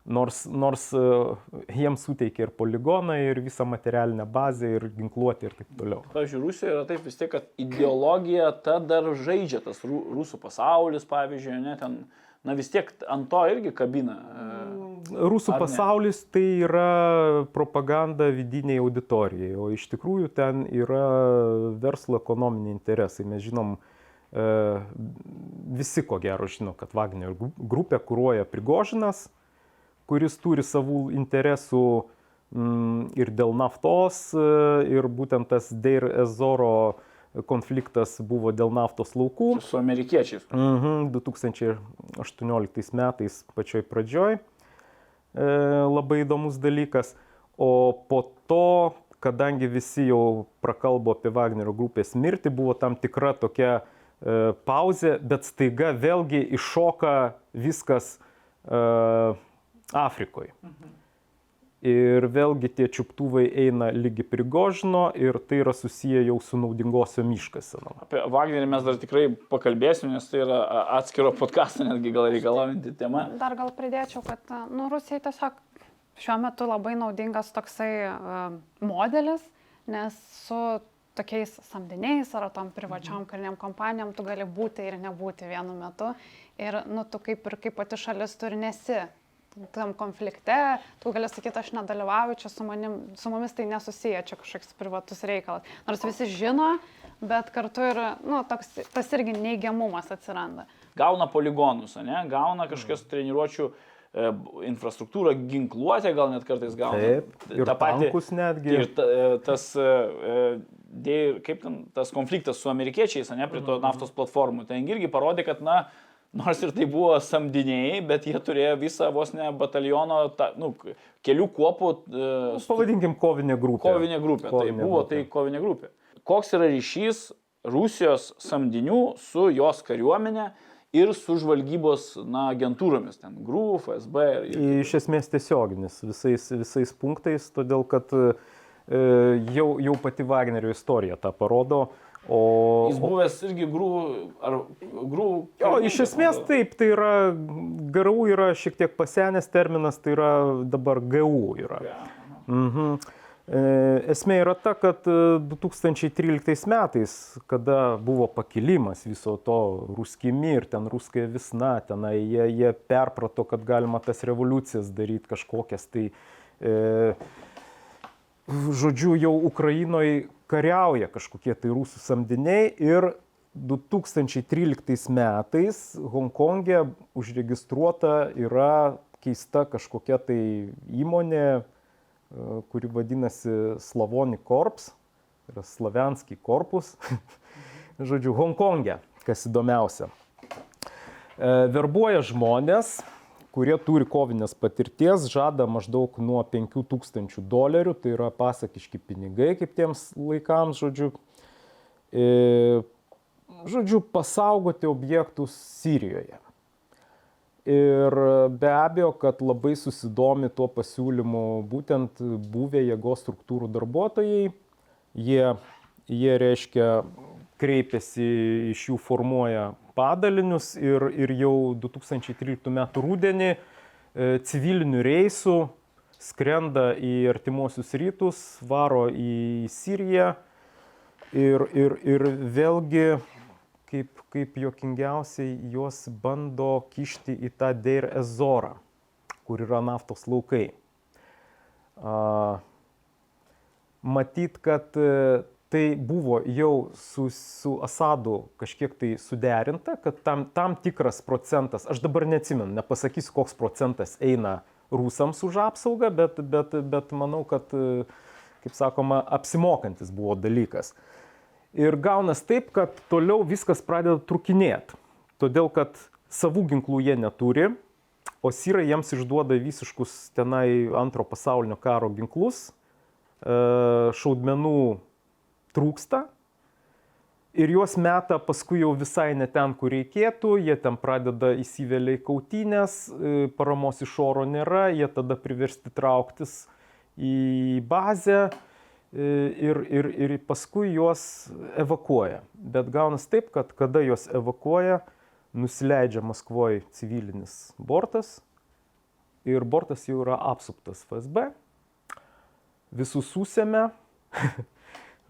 Nors, nors uh, jiems suteikia ir poligoną, ir visą materialinę bazę, ir ginkluotę ir taip toliau. Pavyzdžiui, Rusijoje yra taip vis tiek, kad ideologija ta dar žaidžia tas rusų pasaulis, pavyzdžiui, ne, ten, na vis tiek ant to irgi kabina. Uh, Rusų pasaulis tai yra propaganda vidiniai auditorijai, o iš tikrųjų ten yra verslo ekonominiai interesai. Mes žinom, e, visi ko gero žino, kad Wagner grupė kūruoja Prigožinas, kuris turi savų interesų mm, ir dėl naftos, e, ir būtent tas Deir Ezoro konfliktas buvo dėl naftos laukų. Su amerikiečiais. Mhm, 2018 metais pačioj pradžioj. E, labai įdomus dalykas. O po to, kadangi visi jau prakalbo apie Wagnerio grupės mirtį, buvo tam tikra tokia e, pauzė, bet staiga vėlgi iššoka viskas e, Afrikoje. Mhm. Ir vėlgi tie čiuptuvai eina lygi prigožino ir tai yra susiję jau su naudingosio miškasenom. Apie Wagnerį mes dar tikrai pakalbėsim, nes tai yra atskiro podcast'o netgi gal reikalaujanti tema. Dar gal pridėčiau, kad nu, Rusijai tiesiog šiuo metu labai naudingas toksai uh, modelis, nes su tokiais samdiniais ar tom privačiom mhm. kariniam kompanijom tu gali būti ir nebūti vienu metu. Ir nu, tu kaip ir kaip pati šalis turi nesi tam konflikte, tu gali sakyti, aš nedalyvauju, čia su, manim, su mumis tai nesusiję, čia kažkoks privatus reikalas. Nors visi žino, bet kartu ir, nu, toks, tas irgi neigiamumas atsiranda. Gauna poligonus, ne? gauna kažkokios treniruočių e, infrastruktūrą, ginkluotę gal net kartais gauna. Taip, ir tą patį. tankus netgi. Ir ta, e, tas, e, e, dė- kaip ten, tas konfliktas su amerikiečiais, ne, prie Mhm. to naftos platformų, ten irgi parodė, kad, na, nors ir tai buvo samdiniai, bet jie turėjo visą vos ne bataliono, ta, nu, kelių kuopų e, stu- Pavadinkim kovinę grupę. kovinė grupė. Tai Kovinė buvo grupė. tai kovinė grupė. Koks yra ryšys Rusijos samdinių su jos kariuomenė ir su žvalgybos na, agentūromis, ten GRU, FSB ir, ir Iš esmės tiesioginis visais, visais punktais, todėl kad e, jau, jau pati Wagnerio istorija tą parodo. O, Jis buvęs irgi grų, ar grų. O, iš esmės taip, tai yra, GRU yra šiek tiek pasenęs terminas, tai yra dabar GU yra. Mhm. E, Esmė yra ta, kad e, 2013 metais, kada buvo pakilimas viso to ruskimi ir ten ruskая visna, tenai jie, jie perprato, kad galima tas revoliucijas daryti kažkokias, tai e, žodžiu, jau Ukrainoje kariauja kažkokie tai rusų samdiniai ir 2013 metais Hongkongė užregistruota yra keista kažkokia tai įmonė, e, kuri vadinasi Slavoni Korps, yra Slavianski korpus, žodžiu, Hongkongė, kas įdomiausia. E, Verbuoja žmonės, kurie turi kovinės patirties, žada maždaug nuo 5000 dolerių, tai yra pasakiški pinigai kaip tiems laikams, žodžiu. E, Žodžiu, pasaugoti objektus Sirijoje. Ir be abejo, kad labai susidomi tuo pasiūlymu būtent buvę jėgos struktūrų darbuotojai. Jie, jie reiškia, kreipiasi iš jų formuoja padalinius ir, ir jau 2013 m. rudenį e, civilinių reisų skrenda į artimuosius rytus, varo į Siriją ir, ir, ir vėlgi kaip, kaip jokingiausiai juos bando kišti į tą Deir Ezorą, kur yra naftos laukai. A, matyt, kad e, tai buvo jau su, su Asadu kažkiek tai suderinta, kad tam, tam tikras procentas, aš dabar neatsimenu, nepasakysiu, koks procentas eina rusams už apsaugą, bet, bet, bet manau, kad, kaip sakoma, apsimokantis buvo dalykas. Ir gaunas taip, kad toliau viskas pradeda trukinėti. Todėl, kad savų ginklų jie neturi, o syrai jiems išduoda visiškus tenai antro pasaulinio karo ginklus, e, šaudmenų trūksta ir juos meta paskui jau visai ne ten, kur reikėtų, jie ten pradeda įsivelia į kautynės, e, paramos iš oro nėra, jie tada priversti trauktis į bazę e, ir, ir, ir paskui juos evakuoja. Bet gaunas taip, kad kada juos evakuoja, nusileidžia Maskvoje civilinis bortas ir bortas jau yra apsuptas FSB, visus susėmė,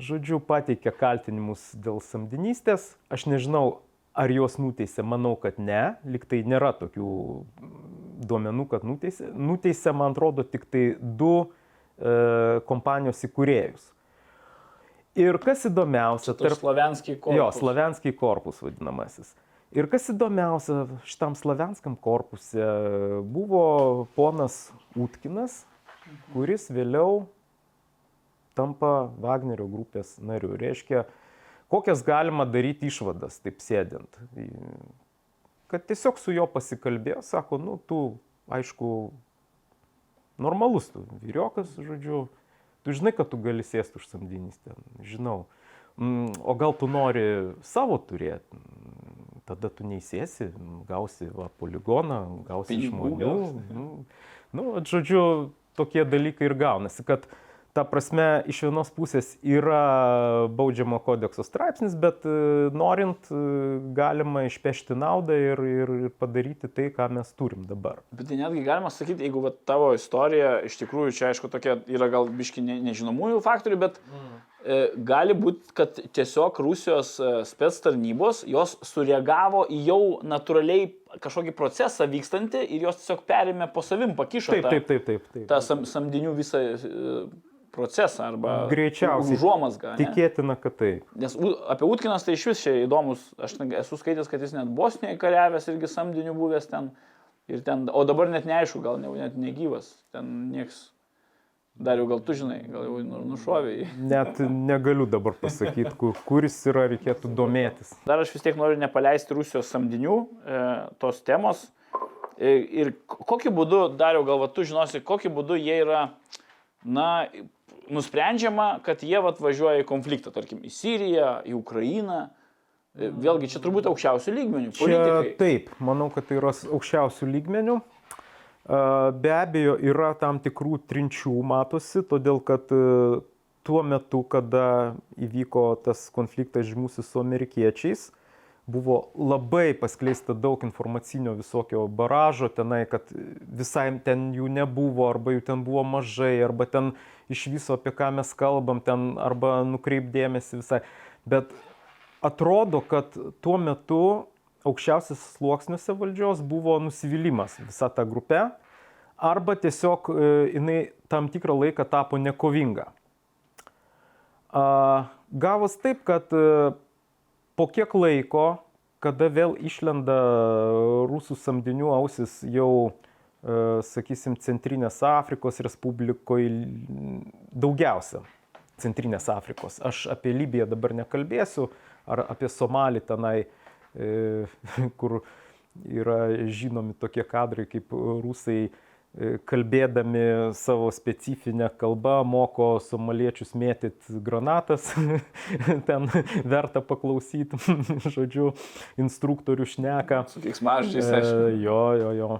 žodžiu, pateikė kaltinimus dėl samdinystės. Aš nežinau, ar juos nuteisė, manau, kad ne, liktai nėra tokių duomenų, kad nuteisė. Nuteisė, man atrodo, tik tai du e, kompanijos įkūrėjus. Ir kas įdomiausia, Tarp Slavenskiai korpus. Jo, Slavenskiai korpus vadinamasis. Ir kas įdomiausia, šitam Slavenskam korpuse buvo ponas Utkinas, kuris vėliau tampa Wagnerio grupės nariu. Reiškia, kokias galima daryti išvadas, taip sėdint. Kad tiesiog su juo pasikalbėjo, sako, nu, tu, aišku, normalus tu, vyriokas, žodžiu, tu žinai, kad tu gali sėsti už samdynys ten, žinau. Mm, O gal tu nori savo turėti, tada tu neįsėsi, gausi va, poligoną, gausi Pinigų žmonių. gausi. Nu, nu, vat, žodžiu, tokie dalykai ir gaunasi, kad ta prasme iš vienos pusės yra baudžiamo kodekso straipsnis, bet e, norint e, galima išpešti naudą ir, ir, ir padaryti tai, ką mes turim dabar. Bet tai netgi galima sakyti, jeigu va, tavo istorija, iš tikrųjų čia aišku tokia yra gal biški ne, nežinomųjų faktorių, bet mm. e, gali būti, kad tiesiog Rusijos e, spets tarnybos, jos sureagavo į jau natūraliai kažkokį procesą vykstantį ir jos tiesiog perėmė po savim, pakišo Taip, tą, taip, taip, taip. taip. tą sam, samdinių visą e, procesą arba Greičiausiai. užuomasgą. ne? Tikėtina, kad taip. Nes apie Utkinas tai iš vis čia įdomus, aš esu skaitęs, kad jis net Bosnijoje kariavęs irgi samdinių buvęs ten. Ir ten, o dabar net neaišku, gal ne, net negyvas, ten nieks. Dar jau gal tu žinai, gal jau nu- nušovėjai. Net negaliu dabar pasakyti, kur, kuris yra, reikėtų domėtis. Dar aš vis tiek noriu nepaleisti Rusijos samdinių e, tos temos. E, ir kokiu būdu, dar jau gal va, tu žinosi, kokiu būdu jie yra, na, nusprendžiama, kad jie vat, važiuoja į konfliktą, tarkim, į Siriją, į Ukrainą. E, Vėlgi, čia turbūt aukščiausių lygmenių. Čia Politikai. taip, manau, kad tai yra aukščiausių lygmenių. A, Be abejo, yra tam tikrų trinčių, matosi, todėl kad e, tuo metu, kada įvyko tas konfliktas žymusis su amerikiečiais, buvo labai paskleista daug informacinio visokio baražo tenai, kad visai ten jų nebuvo, arba jų ten buvo mažai, arba ten iš viso apie ką mes kalbam, ten arba nukreipdėmėsi visai. Bet atrodo, kad tuo metu aukščiausias sluoksniuose valdžios buvo nusivylimas visą tą grupę, arba tiesiog e, jinai tam tikrą laiką tapo nekovinga. Gavos taip, kad e, po kiek laiko, kada vėl išlenda rusų samdinių ausis jau, e, sakysim, Centrinės Afrikos Respublikoje daugiausia. Centrinės Afrikos. Aš apie Libiją dabar nekalbėsiu, ar apie Somalį tenai, e, kur yra žinomi tokie kadrai, kaip rusai kalbėdami savo specifinę kalbą moko somaliečius mėtyti granatas. Ten verta paklausyti, žodžiu, instruktorių šneka. Su keiksmažodžiais, E, aišku. Jo, jo, jo.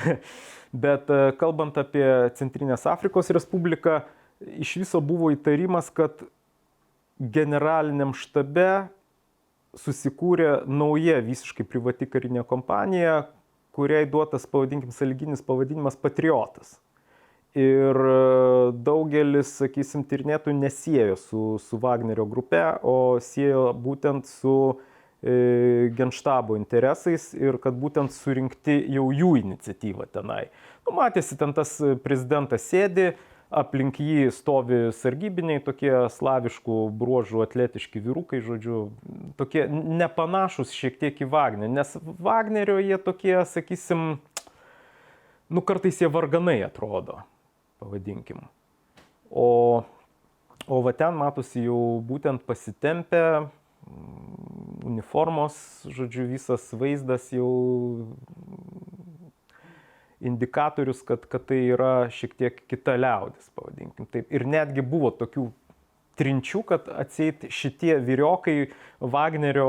Bet e, kalbant apie Centrinės Afrikos Respubliką, iš viso buvo įtarimas, kad generaliniam štabe susikūrė nauja visiškai privati karinė kompanija, kuriai duotas, pavadinkim, saliginis pavadinimas Patriotas. Ir e, daugelis, sakysim, tyrinėtų nesiejo su, su Wagnerio grupe, o siejo būtent su e, genštabo interesais ir kad būtent surinkti jau jų iniciatyvą tenai. Nu, matėsi, ten tas prezidentas sėdi, aplink jį stovi sargybiniai, tokie slaviškų bruožų atletiški vyrukai, žodžiu, tokie nepanašus šiek tiek į Wagnerį, nes Wagnerio jie tokie, sakysim, nu kartais jie varganai atrodo, pavadinkim. O, o va ten matosi jau būtent pasitempę, uniformos, žodžiu, visas vaizdas jau indikatorius, kad, kad tai yra šiek tiek kita liaudis, pavadinkim taip. Ir netgi buvo tokių trinčių, kad atseit šitie vyriokai Wagnerio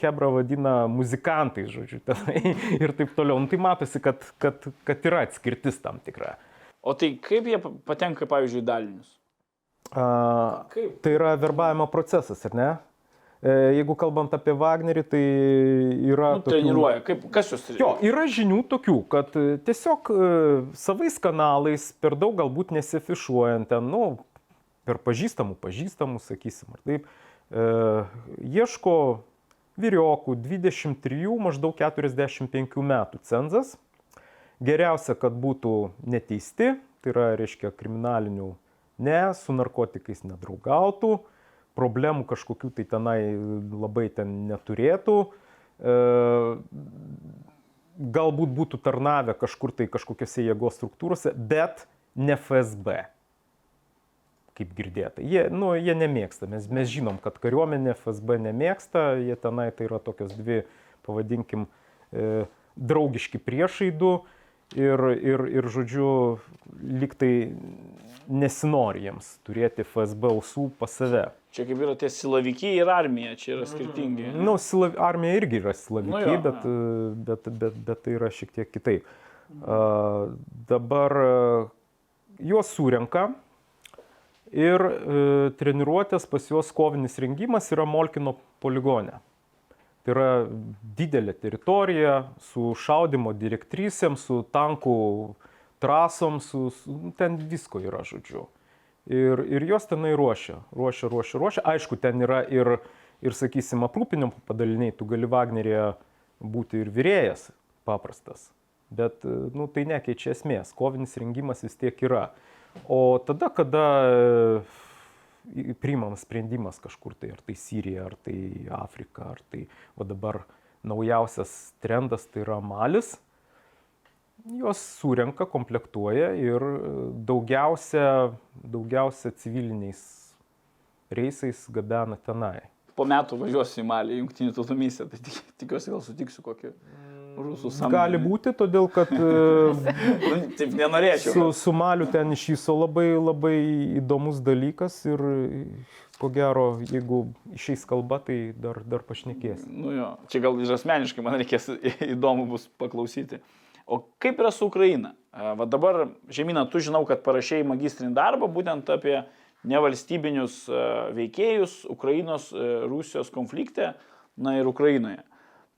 Hebra vadina muzikantai, žodžiu, tenai ir taip toliau. Nu, tai matosi, kad, kad, kad yra atskirtis tam tikra. O tai kaip jie patenka, pavyzdžiui, į dalinius? A, Kaip? tai yra verbavimo procesas, ar ne? E, Jeigu kalbant apie Wagnerį, tai yra... Nu, treniruoja. Kaip, kas jūs Jo, yra žinių tokių, kad e, tiesiog e, savais kanalais, per daug galbūt nesifišuojant ten, nu, per pažįstamų, pažįstamų, sakysim, ar taip, e, ieško vyriokų 23, maždaug 45 metų cenzas. Geriausia, kad būtų neteisti, tai yra, reiškia, kriminalinių ne, su narkotikais nedraugautų, problemų kažkokių tai tenai labai ten neturėtų. E, galbūt būtų tarnavę kažkur tai kažkokiose jėgos struktūrose, bet ne FSB. Kaip girdėta. Jie, nu, jie nemėgsta. Mes, mes žinom, kad kariuomenė FSB nemėgsta. Jie tenai tai yra tokios dvi, pavadinkim, e, draugiški priešai du. Ir, ir, ir, žodžiu, liktai nesinori jiems turėti FSB ausų pas save. Čia kaip yra tie silavikiai ir armija, čia yra skirtingi. Nu, silav, armija irgi yra silavikiai, Nu jo, bet, bet, bet, bet tai yra šiek tiek kitaip. A, dabar e, juos surenka ir e, treniruotės pas juos kovinis rengimas yra Molkino poligone. Tai yra didelė teritorija su šaudimo direktrysėm, su tankų trasom, su, su, ten visko yra, žodžiu. Ir, ir jos tenai ruošia, ruošia, ruošia, ruošia. Aišku, ten yra ir, ir sakysim, aprūpinimo padaliniai, tu gali Wagnerėje būti ir vyrėjas paprastas. Bet, nu, tai nekeičia esmės, kovinis rengimas vis tiek yra. O tada, kada priimamas sprendimas kažkur tai, ar tai Sirija, ar tai Afrika, ar tai, o dabar naujausias trendas tai yra Malis, juos surenka, komplektuoja ir daugiausia, daugiausia civiliniais reisais gabena tenai. Po metų važiuosiu į Malį, jungtinių tautų misiją, tai tik, tikiuosi gal sutiksiu kokį rusų samdinį. Gali būti, todėl kad Nu, Taip nenorėčiau. su, su Maliu ten iš viso labai, labai įdomus dalykas ir ko gero, jeigu išeis kalba, tai dar, dar pašnekės. Nu jo, čia gal ir asmeniškai man reikės įdomu bus paklausyti. O kaip yra su Ukraina? Va dabar, Žemyna, tu žinau, kad parašėjai magistrinį darbą būtent apie nevalstybinius veikėjus Ukrainos, Rusijos konflikte, na ir Ukrainoje.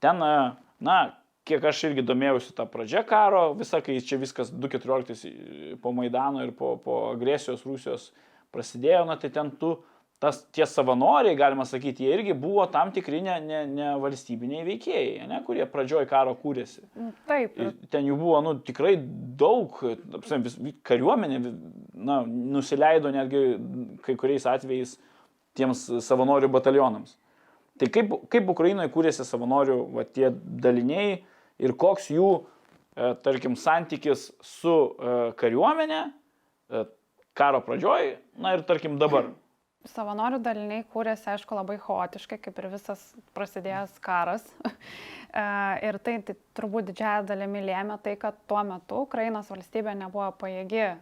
Ten, na, kiek aš irgi domėjausi tą pradžią karo, visą, kai čia viskas 2014 po Maidano ir po, po agresijos Rusijos prasidėjo, na tai ten tu tas tie savanoriai, galima sakyti, jie irgi buvo tam tikri ne, ne, ne valstybiniai veikėjai, ne, kurie pradžioj karo kūrėsi. Taip, Ir ten jų buvo nu, tikrai daug, prasme, vis- kariuomenė na, nusileido netgi kai kuriais atvejais tiems savanorių batalionams. Tai kaip, kaip Ukrainoje kūrėsi savanorių va, tie daliniai ir koks jų, e, tarkim, santykis su e, kariuomenė e, karo pradžioj, na ir tarkim dabar. savanorių daliniai kūrėsi, aišku, labai chaotiškai, kaip ir visas prasidėjęs karas. E, ir tai, tai turbūt didžiąją dalimi lėmė tai, kad tuo metu Ukrainos valstybė nebuvo pajėgi e,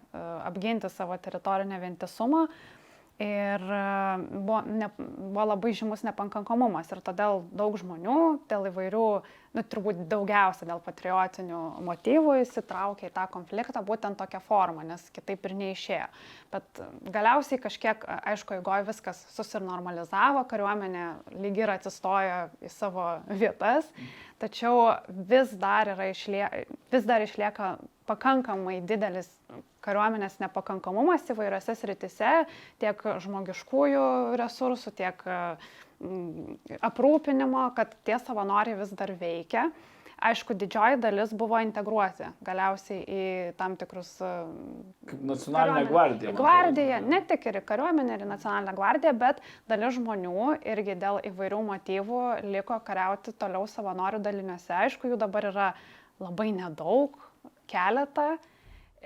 apginti savo teritorinę vientisumą ir e, buvo, ne, buvo labai žymus nepakankamumas. Ir todėl daug žmonių dėl įvairių, nu, turbūt daugiausia dėl patriotinių motyvų įsitraukė į tą konfliktą būtent tokią formą, nes kitaip ir neišėjo. Bet galiausiai kažkiek, aišku, eigoje viskas susinormalizavo, kariuomenė lyg ir atsistojo į savo vietas, tačiau vis dar, išlie, vis dar išlieka pakankamai didelis kariuomenės nepakankamumas įvairiose sritise, tiek žmogiškųjų resursų, tiek mm, aprūpinimo, kad tie savanoriai vis dar veikia. Aišku, didžioji dalis buvo integruoti galiausiai į tam tikrus Kaip Nacionalinė gvardija. man Gvardija, ne tik ir į kariuomenę, ir į nacionalinę gvardiją, bet dalis žmonių irgi dėl įvairių motyvų liko kariauti toliau savanorių daliniuose. Aišku, jų dabar yra labai nedaug, keletą.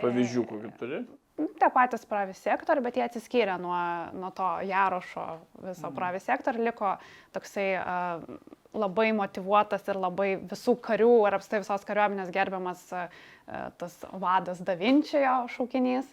Pavyzdžių, kokių turi? Tie patys pravi sektoriai, bet jie atsiskyrė nuo, nuo to Jarošo viso pravi sektorių, liko toksai uh, labai motivuotas ir labai visų karių ir apstai visos kariuomenės gerbiamas uh, tas vadas Davinčiojo šaukinys.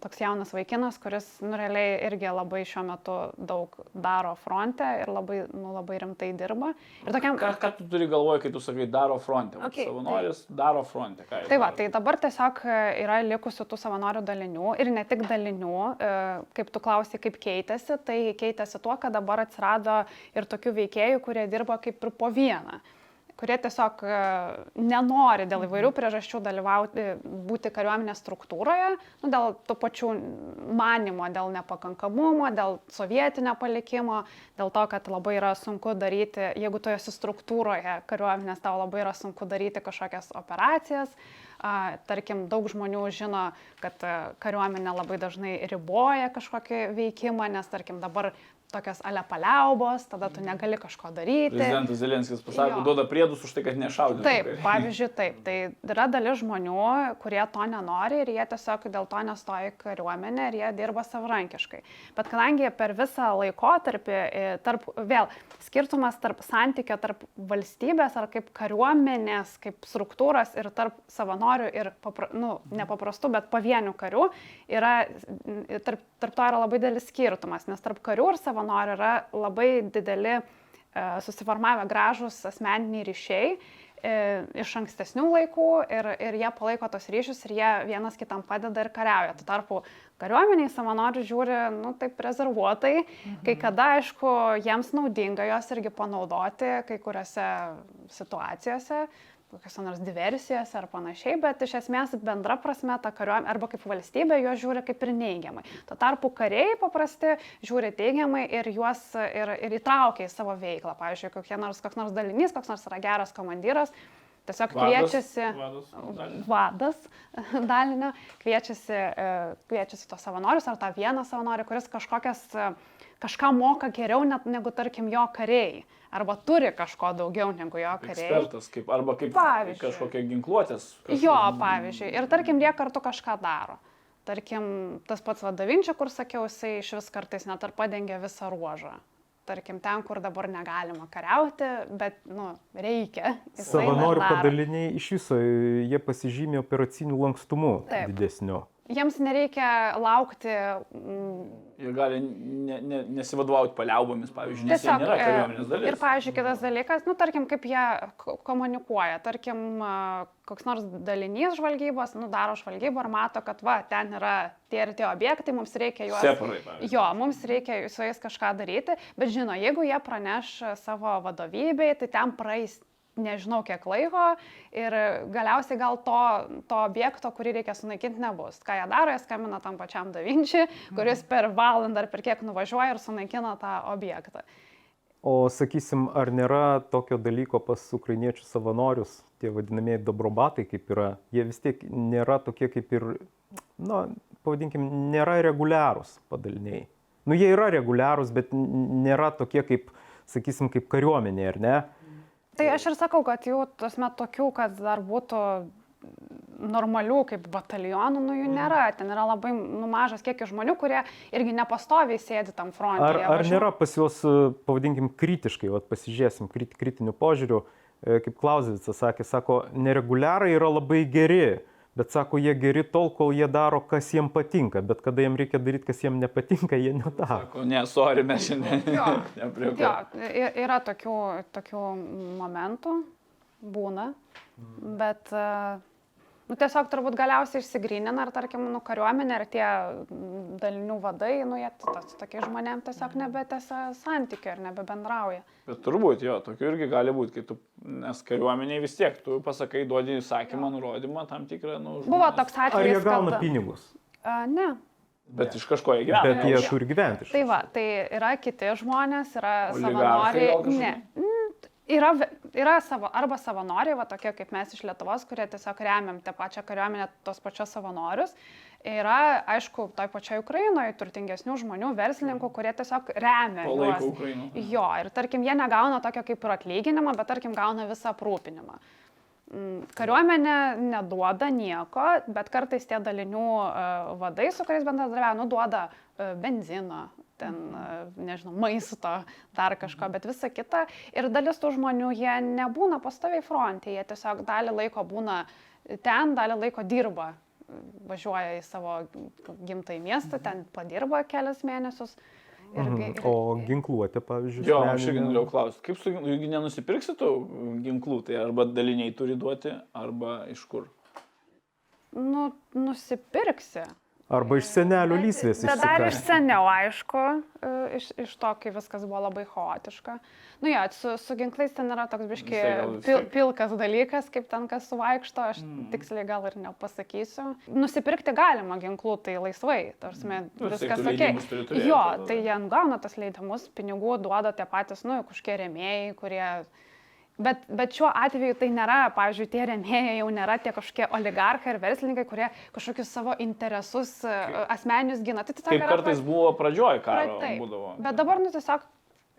Toks jaunas vaikinas, kuris nu, realiai irgi labai šiuo metu daug daro fronte ir labai, nu, labai rimtai dirba. Ir tokiam... Ką, ką tu turi galvoje, kai tu sakai daro fronte? Okay, Savanoris daro fronte. Tai va, daro? tai dabar tiesiog e, yra likusių tų savanorių dalinių ir ne tik dalinių, e, kaip tu klausai, kaip keitėsi, tai keitėsi tuo, kad dabar atsirado ir tokių veikėjų, kurie dirba kaip ir po vieną kurie tiesiog e, nenori dėl įvairių priežasčių dalyvauti, būti kariuomenės struktūroje, nu, dėl tų pačių manimo, dėl nepakankamumo, dėl sovietinio palikimo, dėl to, kad labai yra sunku daryti, jeigu tu esi struktūroje kariuomenės, tau labai yra sunku daryti kažkokias operacijas. Tarkim, daug žmonių žino, kad a, kariuomenė labai dažnai riboja kažkokį veikimą, nes, tarkim, dabar tokios ale paliaubos, tada tu negali kažko daryti. Prezidentas Zelenskis pasako, Jo. duoda priedus už tai, kad nešaudytų. Taip, pavyzdžiui, taip. Tai yra dalis žmonių, kurie to nenori ir jie tiesiog dėl to nestoja į kariuomenę ir jie dirba savarankiškai. Bet kadangi per visą laikotarpį, e, tarp, vėl, skirtumas tarp santykio tarp valstybės ar kaip kariuomenės, kaip struktūros ir tarp savanorių ir, papra, nu, nepaprastų, bet pavienių karių, yra, tarp, tarp to yra labai didelis skirtumas, nes tarp karių ir savanorių yra labai dideli e, susiformavę gražus asmeniniai ryšiai e, iš ankstesnių laikų ir, ir jie palaiko tos ryšius ir jie vienas kitam padeda ir kariauja. Tuo tarpu kariuomeniai savanorių žiūri, nu, taip rezervuotai, mhm. kai kada, aišku, jiems naudinga jos irgi panaudoti kai kuriuose situacijose. Kokiuose nors diversijose ar panašiai, bet iš esmės bendra prasme ta kariuomenė arba kaip valstybė juos žiūri kaip ir neigiamai. Tuo tarpu kariai paprasti žiūri teigiamai ir juos ir, ir įtraukia į savo veiklą. Pavyzdžiui, kokie nors, koks nors dalinys, koks nors yra geras komandyras, tiesiog kviečiasi Vadas, vadas, vadas dalinio, kviečiasi, e, kviečiasi tos savanorius ar tą vieną savanorį, kuris kažkokias, e, kažką moka geriau net negu, tarkim, jo kariai. Arba turi kažko daugiau negu jo kariai. ekspertas, kaip, arba kaip Pavyzdžiui. kažkokia ginkluotės. kažkokia- Jo, pavyzdžiui. Ir tarkim, jie kartu kažką daro. Tarkim, tas pats vadavinčia, kur sakiau, jisai iš vis kartais net ar padengia visą ruožą. Tarkim, ten, kur dabar negalima kariauti, bet, nu, reikia. Savanorių padaliniai iš viso jie pasižymė operaciniu lankstumu Taip. didesniu. Jiems nereikia laukti. Mm, Jie gali ne, ne, nesivadovauti paliaubomis, pavyzdžiui, nes jie tiesiog. nėra e, kariuomenės dalis. Ir, pavyzdžiui, kitas dalykas, nu, tarkim, kaip jie ko- komunikuoja. Tarkim, a, koks nors dalinys žvalgybos, nu, daro žvalgybą ir mato, kad, va, ten yra tie ir tie objektai, mums reikia juos. Separai, pavyzdžiui. Jo, mums reikia su jais kažką daryti, bet žino, jeigu jie praneš savo vadovybei, tai ten praeis nežinau kiek laiko ir galiausiai gal to, to objekto, kurį reikia sunaikinti, nebus. Ką jie daro, jie skambina tam pačiam Davinčiui, kuris per valandą ar per kiek nuvažiuoja ir sunaikina tą objektą. O sakysim, ar nėra tokio dalyko pas ukrainiečių savanorius, tie vadinamieji dobrobatai kaip yra, jie vis tiek nėra tokie kaip ir, na, pavadinkim, nėra reguliarūs padaliniai. Nu, jie yra reguliarūs, bet nėra tokie kaip, sakysim, kaip kariuomenė, ar ne? Tai aš ir sakau, kad jų, tasme, tokių, kad dar būtų normalių kaip batalionų, nu jų nėra. Ten yra labai nu, mažas kiekis žmonių, kurie irgi nepastoviai sėdi tam fronte. Ar, ar nėra pas juos, pavadinkim, kritiškai, vat, pasižiūrėsim, krit, kritiniu požiūriu, e, kaip Klausevicas sakė, sako, nereguliarai yra labai geri, bet sako, jie geri tol, kol jie daro, kas jiems patinka, bet kada jiems reikia daryti, kas jiems nepatinka, jie nedaro. Sako, Ne, sorry, mes šiandien. Jo. ne prie ko. Jo, i- yra tokių, tokių momentų, būna, bet e, nu, tiesiog turbūt galiausiai išsigrynina, ar tarkim, nu, kariuomenė ir tie mm, dalinių vadai, nu, jie su tokiais žmonėmis tiesiog nebetęsia santykių ir nebebendrauja. Bet turbūt jo, tokių irgi gali būti, kai tu, nes kariuomeniai vis tiek, tu pasakai, duodi įsakymą, nurodymą tam tikrą, nu, Buvo žmonės- toks Ar atvejis, jie gauna kad... pinigus? A, ne. Bet iš kažko jie gyvena. Bet jie turi gyventi Tai va, tai yra kiti žmonės, yra Oligarchai savanoriai. Ne. Yra, yra savo, arba savanoriai, va tokie kaip mes iš Lietuvos, kurie tiesiog remiam tą pačią kariuomenę, tos pačios savanorius. Yra, aišku, toj pačioj Ukrainoje turtingesnių žmonių, verslininkų, kurie tiesiog remia. Palaiko. Ukrainą. Jo, ir tarkim, jie negauna tokio kaip ir atlyginimą, bet tarkim gauna visą aprūpinimą. Mm, Kariuomenė neduoda nieko, bet kartais tie dalinių e, vadai, su kuriais bendradarbiavę, nu, duoda e, benzino, ten, e, nežinau, maisto, dar kažko, bet visa kita. Ir dalis tų žmonių, jie nebūna pastoviai fronte, jie tiesiog dalį laiko būna ten, dalį laiko dirba, važiuoja į savo gimtąjį miestą, ten padirba kelias mėnesius. Ir, Mhm. ir, O ginkluotė, pavyzdžiui, Jo, aš irgi norėjau klausti, kaip su ginklu, jeigu nenusipirksi tų ginklų, tai arba daliniai turi duoti, arba iš kur. nu, nusipirksi. Arba iš senelio lysvės Bet dar iš seniau, aišku, e, iš, iš to, kai viskas buvo labai chaotiška. Nu jo, su, su ginklais ten yra toks biški pil, pilkas dalykas, kaip ten kas suvaikšto, aš mm. tiksliai gal ir nepasakysiu. Nusipirkti galima ginklų, tai laisvai, tarsi Nu, vis tiek viskas ok. Jo, tai jie gauna tas leidimus, pinigų duoda tie patys, nu, kažkokie remėjai, kurie... Bet, bet šiuo atveju tai nėra, pavyzdžiui, tie remėjai jau nėra tie kažkokie oligarchai ir verslininkai, kurie kažkokius savo interesus e, asmeninius gina. Tai tiesiog Kaip yra kartais buvo pradžioj karo Taip. būdavo. Bet dabar, nu, tiesiog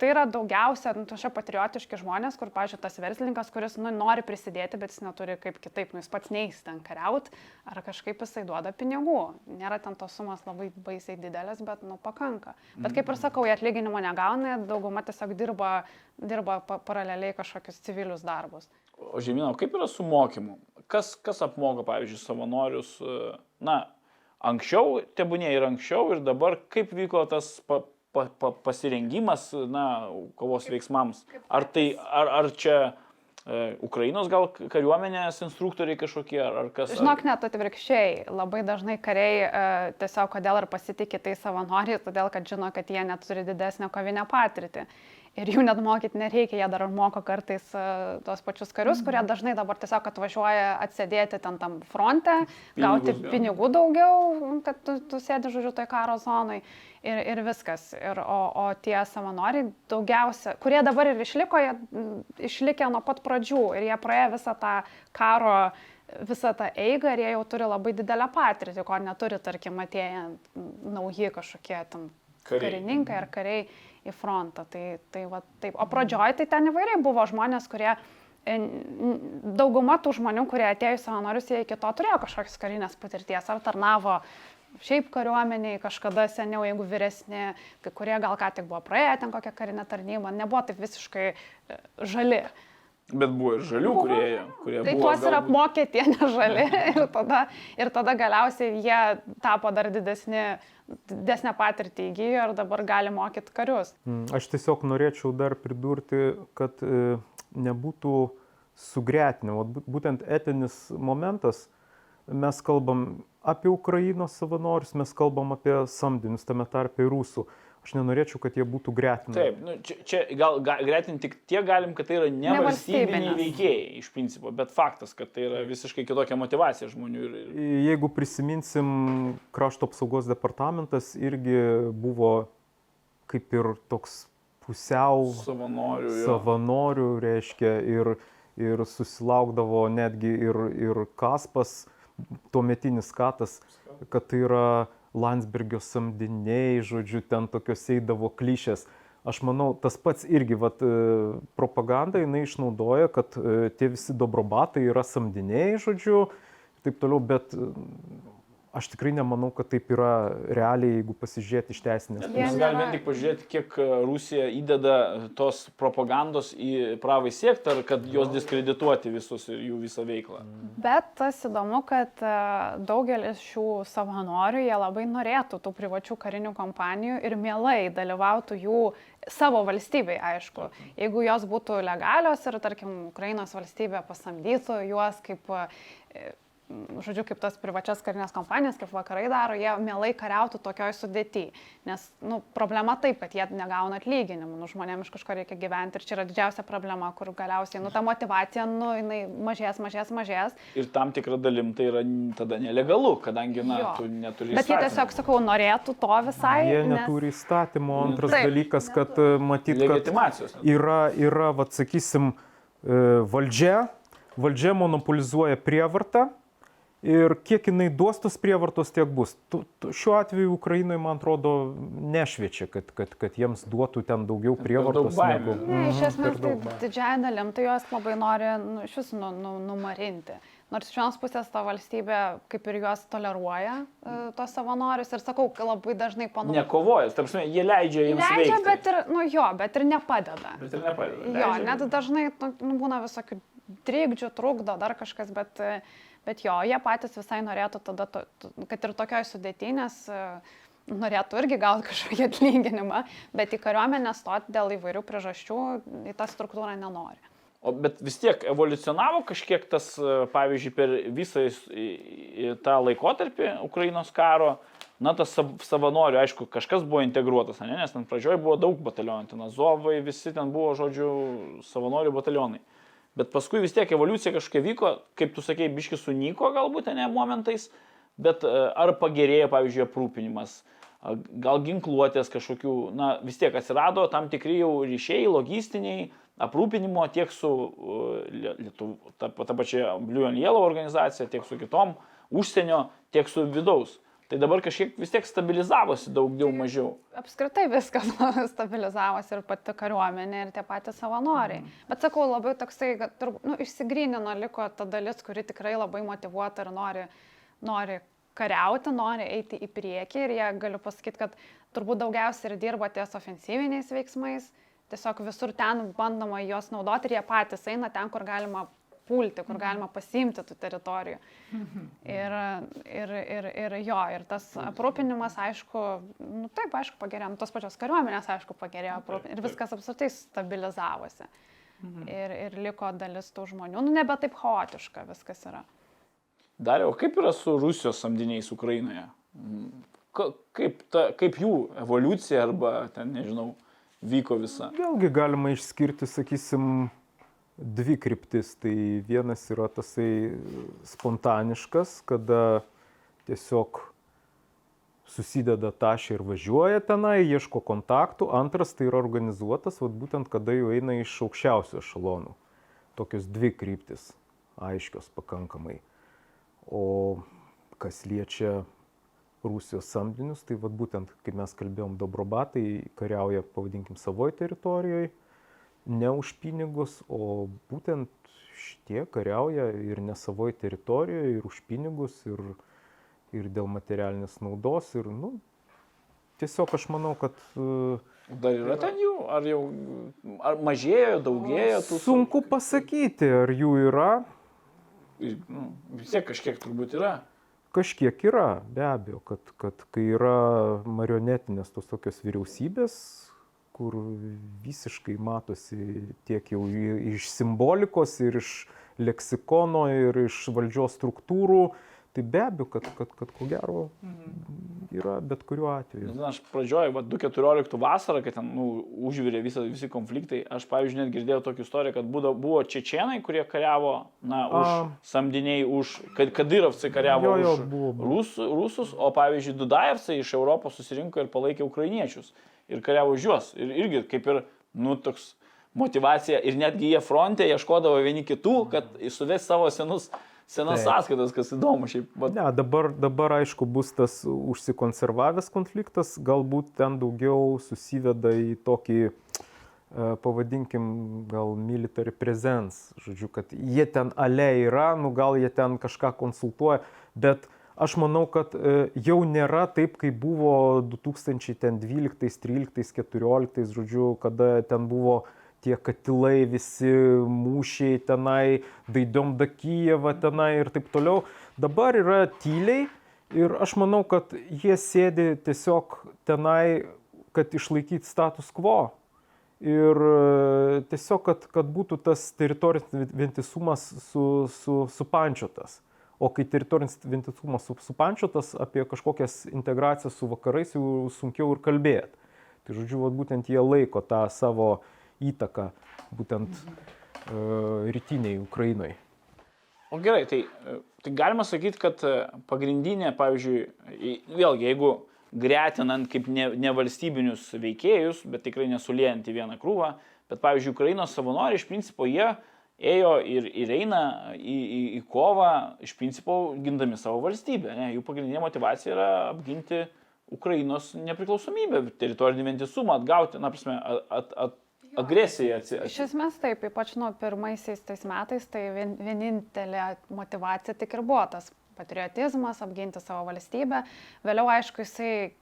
tai yra daugiausia, nu, tokie patriotiški žmonės, kur, pažiūrėjau, tas verslininkas, kuris, nu, nori prisidėti, bet jis neturi kaip kitaip, nu, jis pats neįs ten kariaut, ar kažkaip jisai duoda pinigų. Nėra ten tos sumas labai baisiai didelės, bet, nu, pakanka. Bet kaip ir sakau, jie atlyginimo negauna, dauguma tiesiog dirba, dirba pa paraleliai kažkokius civilius darbus. O žemynau, kaip yra su mokymu? Kas, kas apmoka, pavyzdžiui, savanorius? e, Na, anksčiau, tebūnė ir anksčiau, ir dabar kaip vyko tas pa, pa, pa, pasirengimas, na, kovos veiksmams? Ar tai, ar, ar čia e, Ukrainos gal kariuomenės instruktoriai kažkokie, ar, ar kas? Žinok, net atvirkščiai, labai dažnai kariai e, tiesiog kodėl ir pasitikė tai savanoriai, todėl kad žino, kad jie neturi didesnę kovinę patirtį. Ir jų net mokyti nereikia, jie dar moko kartais uh, tos pačius karius, kurie Mhm. dažnai dabar tiesiog atvažiuoja atsėdėti ten tam fronte, gauti Pinigus, pinigų daugiau, kad tu, tu sėdi, žodžiu, toj karo zonai ir, ir viskas. Ir, o, o tie savanoriai daugiausia, kurie dabar ir išliko, jie mm, išlikę nuo pat pradžių ir jie praėjo visą tą karo visą tą eigą ir jie jau turi labai didelę patirtį, ko neturi, tarkim, atėję nauji kažkokie tam Kariai. karininkai ar kariai į frontą. Tai, tai va, taip. O pradžioj tai ten įvairiai buvo žmonės, kurie e, dauguma tų žmonių, kurie atėjo į savanorius, jie iki to turėjo kažkokios karinės patirties ar tarnavo šiaip kariuomeniai kažkada seniau, jeigu vyresni, kai kurie gal ką tik buvo praėję ten kokią karinę tarnybą, nebuvo taip visiškai e, žali. Bet buvo ir žalių, kurie, kurie Tai buvo. tuos ir apmokė tie nežali ir tada, ir tada galiausiai jie tapo dar didesni, didesnę patirtį įgyjo ir dabar gali mokyti karius. Mm, Aš tiesiog norėčiau dar pridurti, kad e, nebūtų sugretinimo. Būtent etinis momentas, mes kalbam apie Ukrainos savanorius, mes kalbam apie samdinius, tame tarpe ir rusų. Aš nenorėčiau, kad jie būtų gretinami. Taip, nu, čia, čia gal ga, gretinti tik tiek galim, kad tai yra ne valstybiniai Nevalstybinės. veikėjai iš principo, bet faktas, kad tai yra visiškai kitokia motivacija žmonių. Ir, ir... Jeigu prisiminsim, krašto apsaugos departamentas irgi buvo kaip ir toks pusiau Savanorių. jo. savanorių, reiškia, ir, ir susilaukdavo netgi ir, ir Kaspas, tuometinis Katas, kad tai yra Landsbergio samdiniai, žodžiu, ten tokios eidavo klišės. Aš manau, tas pats irgi, vat, e, propaganda jinai išnaudoja, kad e, tie visi dobrobatai yra samdiniai, žodžiu, taip toliau, bet aš tikrai nemanau, kad taip yra realiai, jeigu pasižiūrėti iš teisinės Mes galime tik pažiūrėti, kiek e, Rusija įdeda tos propagandos į pravai sektorą, kad juos diskredituoti visus ir jų visą veiklą. Bet tas įdomu, kad e, daugelis šių savanorių, jie labai norėtų tų privačių karinių kompanijų ir mielai dalyvautų jų savo valstybei, aišku. Jeigu jos būtų legalios ir, tarkim, Ukrainos valstybė pasamdytų juos kaip e, žodžiu, kaip tas privačias karinės kompanijas, kaip vakarai daro, jie mielai kariautų tokioj sudėti. Nes, nu, problema taip, kad jie negauna atlyginimų, nu, žmonėms iš kažko reikia gyventi ir čia yra didžiausia problema, kur galiausiai, nu, ta motivacija, nu, jinai mažės, mažės, mažės. Ir tam tikrą dalim tai yra tada nelegalu, kadangi, na, Jo. tu neturi. Bet jie tiesiog, sakau, norėtų to visai. Jie nes- neturi įstatymo. Antras Taip, dalykas, kad matyt, kad yra, yra vat, sakysim, e, valdžia, valdžia monopolizuoja prievartą ir kiek jinai duos tos prievartos, tiek bus. Tu, tu, šiuo atveju Ukrainai, man atrodo, nešviečia, kad, kad, kad jiems duotų ten daugiau prievartos. baimių. negu- Ne, iš Mhm, esmės tai daug didžiąją dalim tai jos labai nori nu, iš vis nu, nu, numarinti. Nors iš vienos pusės ta valstybė kaip ir juos toleruoja, e, tos savanorius ir sakau, kad labai dažnai panaudoja. Nekovojas, tarp prasme, jie leidžia jiems Leidžia, veikti. bet ir, nu jo, bet ir nepadeda. Bet ir nepadeda. Jo, Leidžia, net bet- dažnai nu, nu, būna visokių trikdžių, trukdo, dar kažkas, bet, e, bet jo, jie patys visai norėtų tada, to, kad ir tokioj sudėtinės norėtų irgi gauti kažkokį atlyginimą, bet į kariuomenę stoti dėl įvairių priežasčių į tą struktūrą nenori. O bet vis tiek evoliucionavo kažkiek tas, e, pavyzdžiui, per visą tą laikotarpį Ukrainos karo, na, tas sav- savanorių, aišku, kažkas buvo integruotas, ne? nes ten pradžioje buvo daug batalionų, ten Azovai, visi ten buvo, žodžiu, savanorių batalionai. Bet paskui vis tiek evoliucija kažkokia vyko, kaip tu sakei, biški sunyko galbūt, ne momentais, bet e, ar pagerėjo, pavyzdžiui, aprūpinimas, gal ginkluotės kažkokių, na vis tiek atsirado tam tikri jau ryšiai, logistiniai, aprūpinimo tiek su uh, Lie- Lietuv, ta, ta pačia Blue and Yellow organizacija, tiek su kitom užsienio, tiek su vidaus. Tai dabar kažkiek vis tiek stabilizavosi daugiau mažiau. Apskritai viskas stabilizavosi ir pati kariuomenė, ir tie patys savanoriai. Bet sakau, labai toksai, kad turb- nu, išsigrynino, liko ta dalis, kuri tikrai labai motivuota ir nori, nori kariauti, nori eiti į priekį. Ir jie galiu pasakyti, kad turbūt daugiausiai ir dirba ties ofensyviniais veiksmais. Tiesiog visur ten bandoma juos naudoti ir jie patys eina ten, kur galima pulti, kur galima pasiimti tų teritorijų. Ir, ir, ir, ir jo, ir tas aprūpinimas, aišku, nu taip, aišku, pagerėjo, nu, tos pačios kariuomenės, aišku, pagerėjo aprūpinimas ir viskas apskritai stabilizavosi. Ir, ir liko dalis tų žmonių, nu nebe taip chaotiška viskas yra. Dariau, kaip yra su Rusijos samdiniais Ukrainoje? Mm, ka- Kaip, ta, kaip jų evoliucija arba ten, nežinau, vyko visa. Vėlgi galima išskirti, sakysim, dvi kryptis. Tai vienas yra tasai spontaniškas, kada tiesiog susideda tašį ir važiuoja tenai, ieško kontaktų. Antras tai yra organizuotas, vat, būtent kada jau eina iš aukščiausių ešalonų. Tokios dvi kryptis, aiškios pakankamai. O kas liečia Rusijos samdinius, tai vat, būtent, kaip mes kalbėjom, Dobrobatai kariauja, pavadinkim, savoje teritorijoje, ne už pinigus, o būtent šitie kariauja ir ne savoje teritorijoje, ir už pinigus, ir, ir dėl materialinės naudos. Ir, nu, tiesiog aš manau, kad uh, Dar yra ten jų, ar jau ar mažėjo, daugėjo tų sunku pasakyti, ar jų yra. Nu, vis tiek kažkiek turbūt yra. Kažkiek yra, be abejo, kad, kad kai yra marionetinės tos tokios vyriausybės, kur visiškai matosi tiek jau iš simbolikos ir iš leksikono ir iš valdžios struktūrų, tai be abejo, kad, kad, kad ko gero yra bet kuriuo atveju. Na, aš pradžioje, va, 2014 vasarą, kai ten nu, užvirė visa, visi konfliktai, aš, pavyzdžiui, net girdėjau tokią istoriją, kad būdo, buvo čečienai, kurie kariavo, na, už A. samdiniai, už, kad Kadirovcai kariavo Jo, jo, už buvo, buvo. Rus, rusus, o, pavyzdžiui, Dudajevsai iš Europos susirinko ir palaikė ukrainiečius ir kariavo už juos. Ir irgi kaip ir, nu, toks motivacija ir netgi jie fronte ieškodavo vieni kitų, kad suvės savo senus, senas Taip. sąskaitas, kas įdomu šiaip. Vat, Ne, dabar, dabar aišku bus tas užsikonservavęs konfliktas, galbūt ten daugiau susiveda į tokį, e, pavadinkim, gal military presence, žodžiu, kad jie ten ale yra, nu gal jie ten kažką konsultuoja, bet aš manau, kad e, jau nėra taip, kaip buvo 2012, 13, 14, žodžiu, kada ten buvo tie katilai, visi mūšiai tenai, daidom da Kijevą tenai ir taip toliau. Dabar yra tyliai ir aš manau, kad jie sėdi tiesiog tenai, kad išlaikyti status quo. Ir e, tiesiog, kad, kad būtų tas teritorinis vi- vientisumas su, su, supančiotas. O kai teritorinis vientisumas su, supančiotas, apie kažkokias integracijas su vakarais jau sunkiau ir kalbėti. Tai žodžiu, vat būtent jie laiko tą savo įtaką būtent uh, rytiniai Ukrainai. O gerai, tai, tai galima sakyti, kad e, pagrindinė, pavyzdžiui, vėlgi, jeigu gretinant kaip ne, nevalstybinius veikėjus, bet tikrai nesuliejant į vieną krūvą, bet, pavyzdžiui, Ukrainos savanoriai iš principo jie ėjo ir, ir eina į, į, į kovą, iš principo gindami savo valstybę. Ne? Jų pagrindinė motivacija yra apginti Ukrainos nepriklausomybę, teritorinį vientisumą, atgauti, na, prasme, at, at, at, agresiją. Atsi, Iš esmės taip, ypač nuo pirmaisiais tais metais, tai vien, vienintelė motivacija tik ir buvo tas patriotizmas, apginti savo valstybę. Vėliau, aišku, jisai,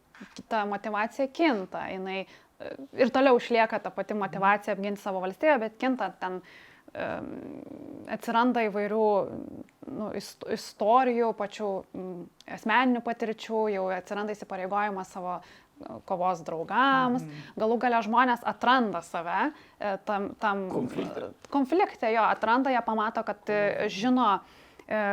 ta motivacija kinta, jinai e, ir toliau išlieka ta pati motivacija apginti savo valstybę, bet kinta ten atsiranda įvairių nu, ist- istorijų, pačių asmeninių patirčių, jau atsiranda įsipareigojimas savo e, kovos draugams, galų gale žmonės atranda save e, tam, tam Konflikte. konflikte, jo, atranda, jie pamato, kad e, žino e,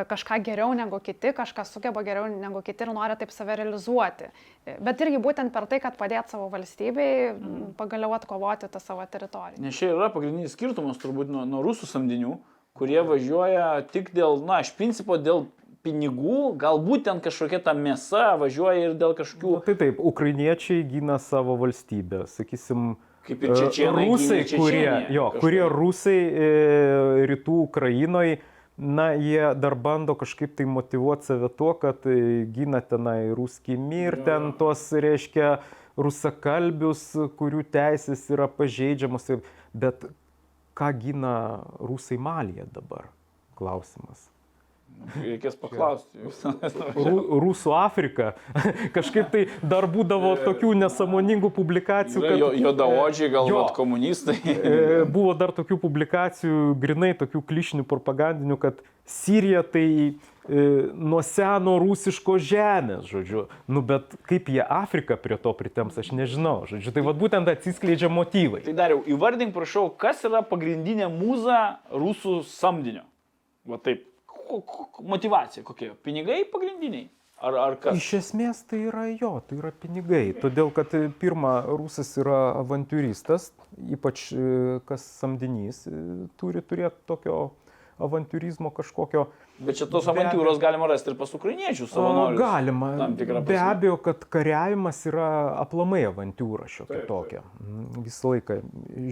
kažką geriau negu kiti, kažką sugeba geriau negu kiti ir nori taip save realizuoti. E, Bet irgi būtent per tai, kad padėt savo valstybei, m, pagaliau atkovoti tą savo teritoriją. Nes čia yra pagrindinis skirtumas turbūt nuo, nuo rusų samdinių, kurie važiuoja tik dėl, na, iš principo dėl pinigų, galbūt ten kažkokia ta mėsa važiuoja ir dėl kažkokių, Na, tai taip, ukrainiečiai gina savo valstybę, sakysim. kaip ir e, čečienai. Rusai, gynė kurie, jo, kurie rusai e, rytų Ukrainoje, na, jie dar bando kažkaip tai motivuoti save tuo, kad e, gina tenai ruskį mir, ten tos, reiškia, rusakalbius, kurių teisės yra pažeidžiamos. Bet ką gina rusai Malyje dabar? Klausimas. Reikės paklausti. Ru, Rusų Afrika. Kažkaip tai dar būdavo tokių nesąmoningų publikacijų, Yra jo, kad Jodaodžiai, gal Jo. vat komunistai. e, buvo dar tokių publikacijų, grinai tokių klišinių propagandinių, kad Sirija tai e, nuo seno rusiško žemės, žodžiu. Nu, bet kaip jie Afriką prie to pritems, aš nežinau. Žodžiu, tai vad būtent atsiskleidžia motyvai. Tai dariau, įvardink, prašau, kas yra pagrindinė mūza rusų samdinio? Va taip. Motivacija kokia? Pinigai pagrindiniai? Ar, ar kas? Iš esmės tai yra jo, tai yra pinigai. Todėl, kad e, pirma, rusas yra avantūristas, ypač e, kas samdinys e, turi turėti tokio avantūrizmo kažkokio. Bet čia tos Be avantūros galima rasti ir pas ukrainiečių savanorius. Galima. Be abejo, kad kariavimas yra aplamai avantūra šiokia tokia. Mm, Visą laiką,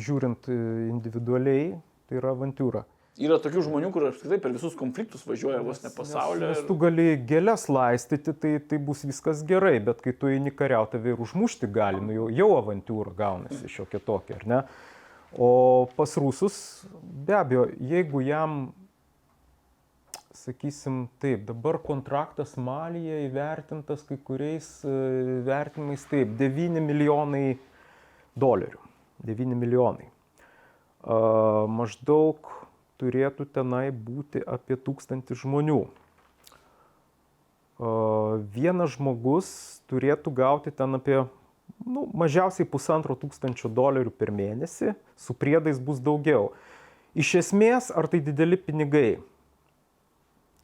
žiūrint individualiai, tai yra avantūra. Yra tokių žmonių, kur apskritai per visus konfliktus važiuoja vos ne pasaulio. Nes ir- tu gali gėlės laistyti, tai, tai bus viskas gerai, bet kai tu eini kariauti, tave ir užmušti gali, nu, jau, jau avantūra gaunasi šiokia tokia, ar ne? O pas rusus, be abejo, jeigu jam, sakysim, taip, dabar kontraktas Malyje įvertintas kai kuriais e, vertinimais, taip, 9 milijonai dolerių. 9 milijonai. A, maždaug turėtų tenai būti apie tūkstantį žmonių. Vienas žmogus turėtų gauti ten apie nu, mažiausiai pusantro tūkstančio dolerių per mėnesį, su priedais bus daugiau. Iš esmės, ar tai dideli pinigai?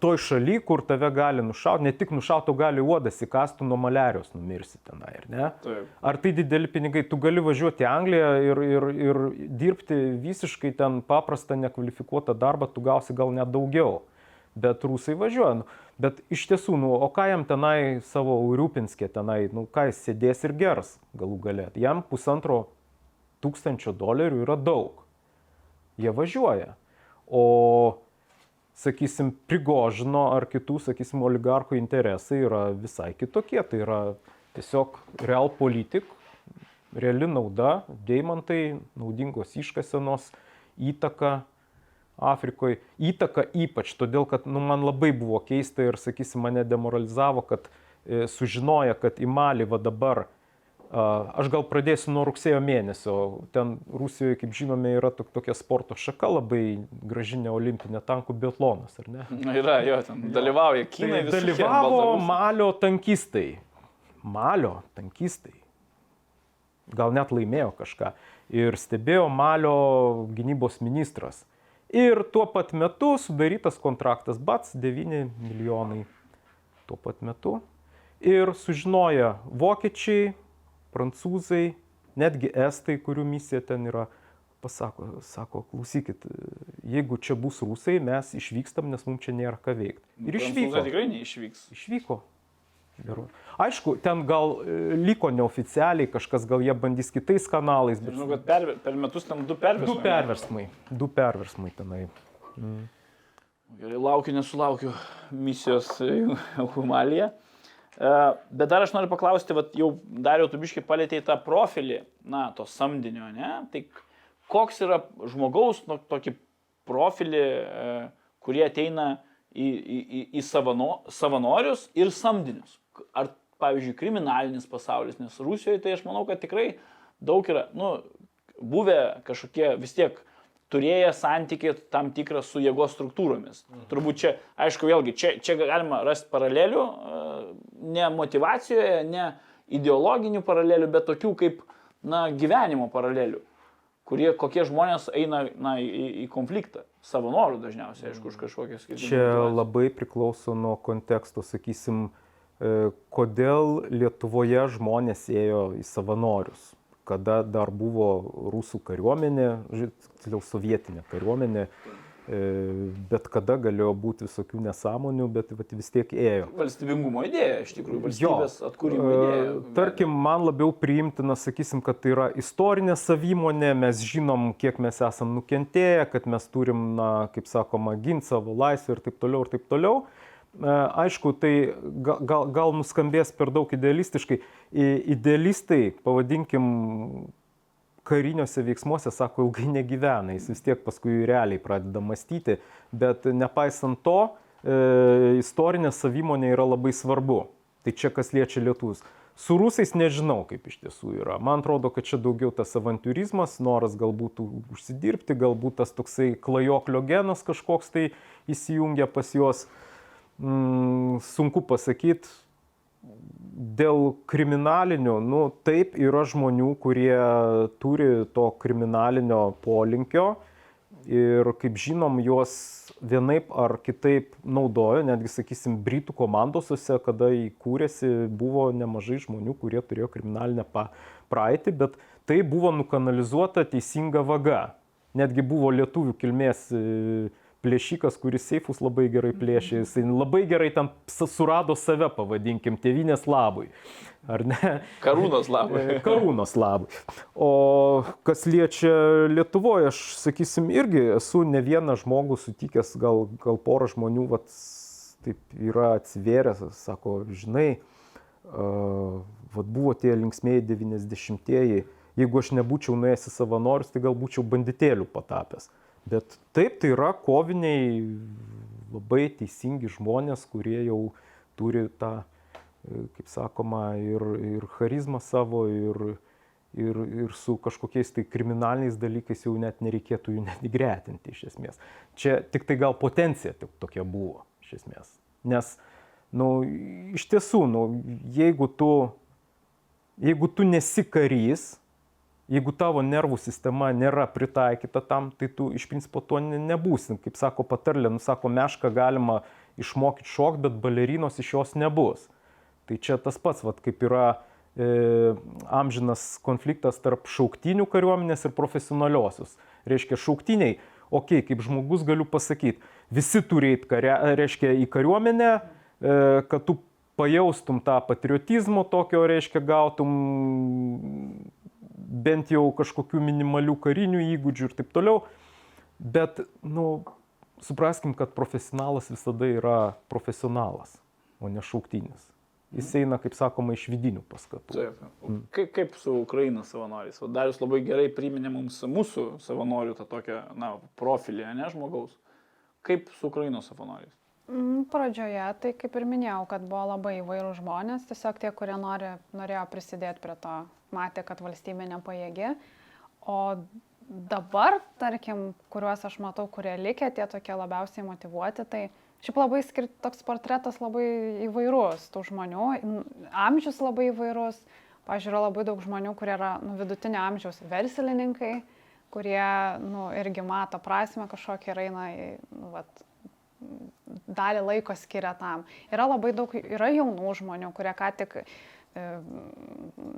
Toj šaly, kur tave gali nušauti, ne tik nušauti, o gali uodas įkastų nuo maliarijos numirsi tenai, ar ne? Taip. Ar tai dideli pinigai? Tu gali važiuoti į Angliją ir, ir, ir dirbti visiškai ten paprastą, nekvalifikuotą darbą, tu gausi gal net daugiau. Bet rusai važiuoja. Nu, bet iš tiesų, nu, o ką jam tenai savo rūpinskė tenai, nu, ką jis sėdės ir gers galų galę. Jam pusantro tūkstančio dolerių yra daug. Jie važiuoja. O, sakysim, Prigožino ar kitų, sakysim, oligarchų interesai yra visai kitokie. Tai yra tiesiog real politik, reali nauda, deimantai, naudingos iškasenos, įtaka Afrikoje. Įtaka ypač todėl, kad nu, man labai buvo keista ir, sakysim, mane demoralizavo, kad e, sužinoja, kad į Malį va dabar, aš gal pradėsiu nuo rugsėjo mėnesio, ten Rusijoje, kaip žinome, yra tok, tokia sporto šaka labai gražinė olimpinė tankų biatlonas, ar ne? Na, yra, jo, ten dalyvauja Kinai, Tai dalyvavo Malio tankistai. Malio tankistai. Gal net laimėjo kažką. Ir stebėjo Malio gynybos ministras. Ir tuo pat metu sudarytas kontraktas BATS 9 milijonai. Tuo pat metu. Ir sužinoja vokiečiai, prancūzai, netgi estai, kurių misija ten yra, pasako, sako, klausykit, jeigu čia bus rusai, mes išvykstam, nes mums čia nėra ką veikti. Ir išvyko. tikrai neišvyks. Išvyko. Geru. Aišku, ten gal e, liko neoficialiai, kažkas gal jie bandys kitais kanalais, bet Žinau, kad per, per metus ten du perversmai. du perversmai, du perversmai tenai. Gerai, laukiu, nesulaukiu misijos. E, Bet dar aš noriu paklausti, vat, jau dariau tubiškai palėtėjai tą profilį, na, to samdinio, ne? Tai koks yra žmogaus nu, tokį profilį, e, kurie ateina į, į, į, į savano, savanorius ir samdinius? Ar, pavyzdžiui, kriminalinis pasaulis, nes Rusijoje tai aš manau, kad tikrai daug yra, nu, buvę kažkokie vis tiek turėję santykiai tam tikrą su jėgos struktūromis. Turbūt čia, aišku, vėlgi, čia, čia galima rasti paralelių, e, ne motivacijoje, ne ideologinių paralelių, bet tokių kaip, na, gyvenimo paralelių, kurie, kokie žmonės eina, na, į, į konfliktą. Savo norų dažniausiai, aišku, už kažkokias kitas. Čia labai priklauso nuo konteksto, sakysim, e, kodėl Lietuvoje žmonės ėjo į savanorius, kada dar buvo rusų kariuomenė, tiksliau sovietinė kariuomenė, e, bet kada galėjo būti visokių nesąmonių, bet vat vis tiek ėjo. Valstybingumo idėja, iš tikrųjų, Jo. valstybės atkūrimo E, idėja. Tarkim, man labiau priimtina, sakysim, kad tai yra istorinė savimonė, mes žinom, kiek mes esam nukentėję, kad mes turim, na, kaip sakoma, ginti savo laisvę ir taip toliau, ir taip toliau. E, Aišku, tai ga- gal, gal nuskambės per daug idealistiškai. Idealistai, pavadinkim, kariniuose veiksmuose, sako, ilgai negyvena, jis vis tiek paskui realiai pradeda mąstyti, bet nepaisant to, e, istorinė savimonė yra labai svarbu. Tai čia kas liečia lietus. Su rusais nežinau, kaip iš tiesų yra. Man atrodo, kad čia daugiau tas avantūrizmas, noras galbūt užsidirbti, galbūt tas toksai klajoklio genas kažkoks tai įsijungia pas juos. Mm, sunku pasakyti, dėl kriminalinių, nu taip yra žmonių, kurie turi to kriminalinio polinkio, Ir kaip žinom, juos vienaip ar kitaip naudojo, netgi, sakysim, Britų komandosose, kada įkūrėsi, buvo nemažai žmonių, kurie turėjo kriminalinę praeitį, bet tai buvo nukanalizuota teisinga vaga. Netgi buvo lietuvių kilmės plėšikas, kuris seifus labai gerai plėšė, jisai labai gerai tam surado save, pavadinkim, tėvinės labui ar ne? Karūnos labui. Karūnos labui. O kas liečia Lietuvoje, aš sakysim, irgi esu ne vieną žmogų sutikęs, gal, gal porą žmonių, vat, taip yra atsivėręs, sako, žinai, uh, vat buvo tie linksmėjai 90-ieji, jeigu aš nebūčiau nuėjęs į savanorius, tai gal būčiau banditėlių patapęs. Bet taip, tai yra koviniai labai teisingi žmonės, kurie jau turi tą kaip sakoma, ir, ir charizmą savo, ir, ir, ir su kažkokiais tai kriminaliniais dalykais jau net nereikėtų jų net įgretinti iš esmės. Čia tik tai gal potencija tokia buvo iš esmės. Nes, na, nu, iš tiesų, nu, jeigu tu, jeigu tu nesi karys, jeigu tavo nervų sistema nėra pritaikyta tam, tai tu iš principo to nebūsi. Kaip sako patarlė, nu sako, mešką galima išmokyti šokti, bet balerinos iš jos nebus. Tai čia tas pats, vat, kaip yra e, amžinas konfliktas tarp šauktinių kariuomenės ir profesionaliosios. Reiškia, šauktiniai, okei, okay, kaip žmogus galiu pasakyti, visi turi eiti kare, reiškia, į kariuomenę, e, kad tu pajaustum tą patriotizmo tokio, reiškia, gautum bent jau kažkokių minimalių karinių įgūdžių ir taip toliau. Bet, nu, supraskim, kad profesionalas visada yra profesionalas, o ne šauktinis jis eina, kaip sakoma, iš vidinių paskatų. Taip. Mm. Kaip, kaip su Ukrainos savanoriais? O Darius labai gerai priminė mums mūsų savanorių tą tokią, na, profilį, ne žmogaus. Kaip su Ukrainos savanoriais? Mm, pradžioje, tai kaip ir minėjau, kad buvo labai įvairių žmonės, tiesiog tie, kurie nori, norėjo prisidėti prie to, matė, kad valstybė nepajėgi. O dabar, tarkim, kuriuos aš matau, kurie likė, tie tokie labiausiai motivuoti, tai Šiaip labai skirt, toks portretas labai įvairus tų žmonių, amžius labai įvairus. Yra labai daug žmonių, kurie yra nu, vidutinio amžiaus verslininkai, kurie nu, irgi mato prasme kažkokią ir eina į, nu, vat, dalį laiko skiria tam. Yra labai daug, yra jaunų žmonių, kurie ką tik e,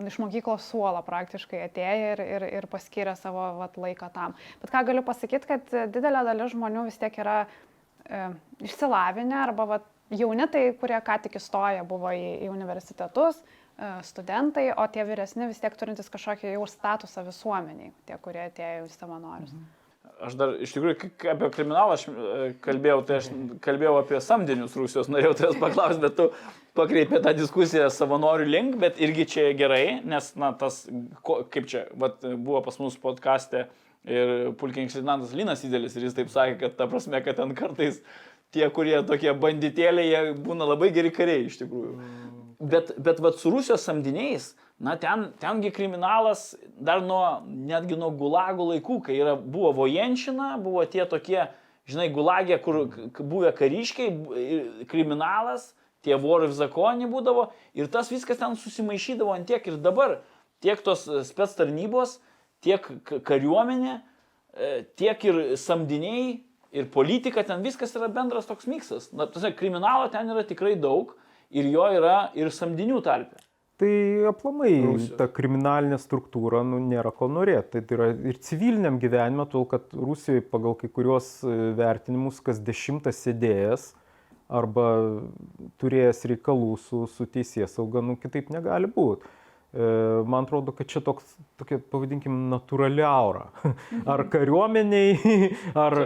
iš mokyklos suolo praktiškai atėjo ir, ir, ir paskiria savo vat, laiką tam. Bet ką galiu pasakyti, kad didelė dalis žmonių vis tiek yra e, išsilavinę arba vat, jauni, tai kurie ką tik įstoję buvo į, į universitetus, e, studentai, o tie vyresni vis tiek turintys kažkokį jau statusą visuomeniai, tie, kurie atėjo į savanorius. Mhm. Aš dar iš tikrųjų apie kriminalą aš e, kalbėjau, tai aš kalbėjau apie samdinius Rusijos, norėjau tavęs paklausti, bet tu pakreipė tą diskusiją savanorių link, bet irgi čia gerai, nes, na, tas, kaip čia, vat, buvo pas mus podkastė ir pulkininkas Lieutenantas Linas Įdėlis ir jis taip sakė, kad ta prasme, kad ten kartais tie, kurie tokie banditėliai, jie būna labai geri kariai iš tikrųjų. Mm. Bet, bet vat, su Rusijos samdiniais, na ten, tengi kriminalas dar nuo, netgi nuo gulagų laikų, kai yra, buvo vojenšina, buvo tie tokie, žinai, gulagė, kur buvę kariškiai, kriminalas, tie vorai ir zakonį būdavo ir tas viskas ten susimaišydavo ant tiek ir dabar, tiek tos spets tarnybos, tiek kariuomenė, e, tiek ir samdiniai ir politika, ten viskas yra bendras toks miksas. Na, tas kriminalo ten yra tikrai daug ir jo yra ir samdinių tarpe. Tai aplamai Rusijos. ta kriminalinė struktūra nu, nėra ko norėti. Tai yra ir civiliniam gyvenime, tol kad Rusijoje pagal kai kuriuos e, vertinimus kas dešimtas sėdėjęs arba turėjęs reikalų su, su teisės sauga, nu kitaip negali būti. E, man atrodo, kad čia toks, tokia, pavadinkim, natūrali aura. Ar kariuomeniai, ar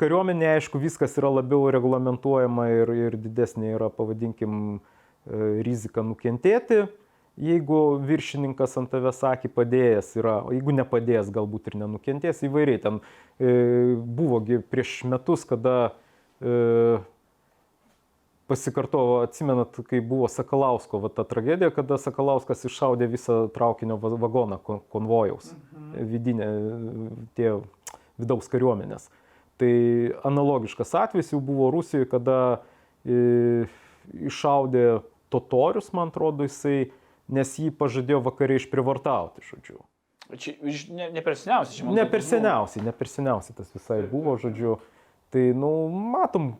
kariuomenė, aišku, viskas yra labiau reglamentuojama ir, ir didesnė yra, pavadinkim, e, rizika nukentėti. Jeigu viršininkas ant tavęs sakė padėjęs yra, o jeigu nepadėjęs, galbūt ir nenukentės įvairiai. Ten e, buvogi prieš metus, kada e, pasikartojo, atsimenat, kai buvo Sakalausko va, ta tragedija, kada Sakalauskas iššaudė visą traukinio vagoną konvojaus, mhm. vidinė, tie vidaus kariuomenės. Tai analogiškas atvejis jau buvo Rusijoje, kada e, iššaudė totorius, man atrodo, jisai, nes jį pažadėjo vakariai išprivartauti, žodžiu. Čia ne, ne per seniausiai, čia man Ne per buvo. seniausiai, ne per seniausiai tas visai buvo, žodžiu. Tai, nu, matom,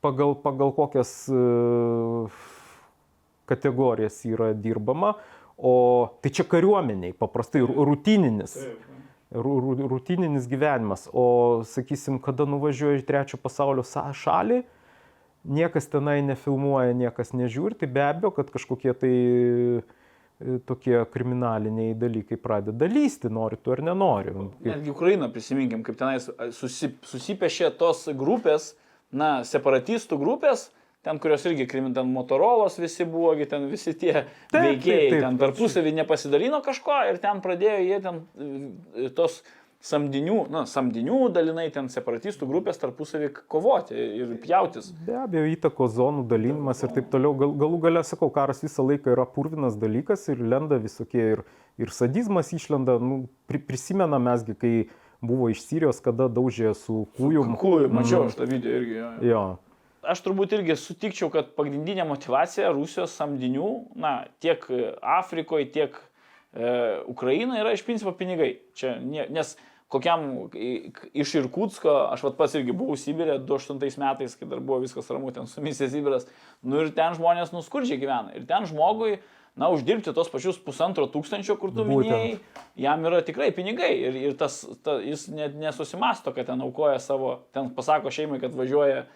pagal, pagal kokias e, kategorijas yra dirbama, o tai čia kariuomeniai, paprastai ru- rutininis. ru- ru- Rutininis gyvenimas, o sakysim, kada nuvažiuoji į trečio pasaulio sa- šalį, niekas tenai nefilmuoja, niekas nežiūri, tai be abejo, kad kažkokie tai e, tokie kriminaliniai dalykai pradeda lysti, nori tu ar nenori. Netgi Ukrainą prisiminkim, kaip tenais susi, susipešė tos grupės, na, separatistų grupės, ten kurios irgi krimin, ten Motorolos visi buvo, ten visi tie taip, veikėjai, taip. ten tarpusavį nepasidalino kažko ir ten pradėjo jie ten e, tos samdinių, na, samdinių dalinai ten separatistų grupės tarpusavį kovoti ir pjautis. Be abejo, įtakos zonų dalinimas ir taip toliau. Gal, galų gale, sakau, karas visą laiką yra purvinas dalykas ir lenda visokie ir, ir sadizmas išlenda. Nu, pri, prisimena mesgi, kai buvo iš Sirijos, kada daužė su kūjum. Kūjų, mačiau aš tą video irgi. Jo. Jo. Aš turbūt irgi sutikčiau, kad pagrindinė motivacija Rusijos samdinių, na, tiek Afrikoje, tiek e, Ukrainoje yra iš principo pinigai. Čia, ne, nes kokiam iš Irkutsko, aš vat pats irgi buvau Sibirė 2008 metais, kai dar buvo viskas ramu, ten su misija Sibiras, nu ir ten žmonės nuskurdžiai gyvena. Ir ten žmogui, na, uždirbti tos pačius pusantro tūkstančio, kur tu Būtent. minėjai, jam yra tikrai pinigai. Ir, ir tas, ta, jis net nesusimasto, kad ten aukoja savo, ten pasako šeimai, kad važiuoja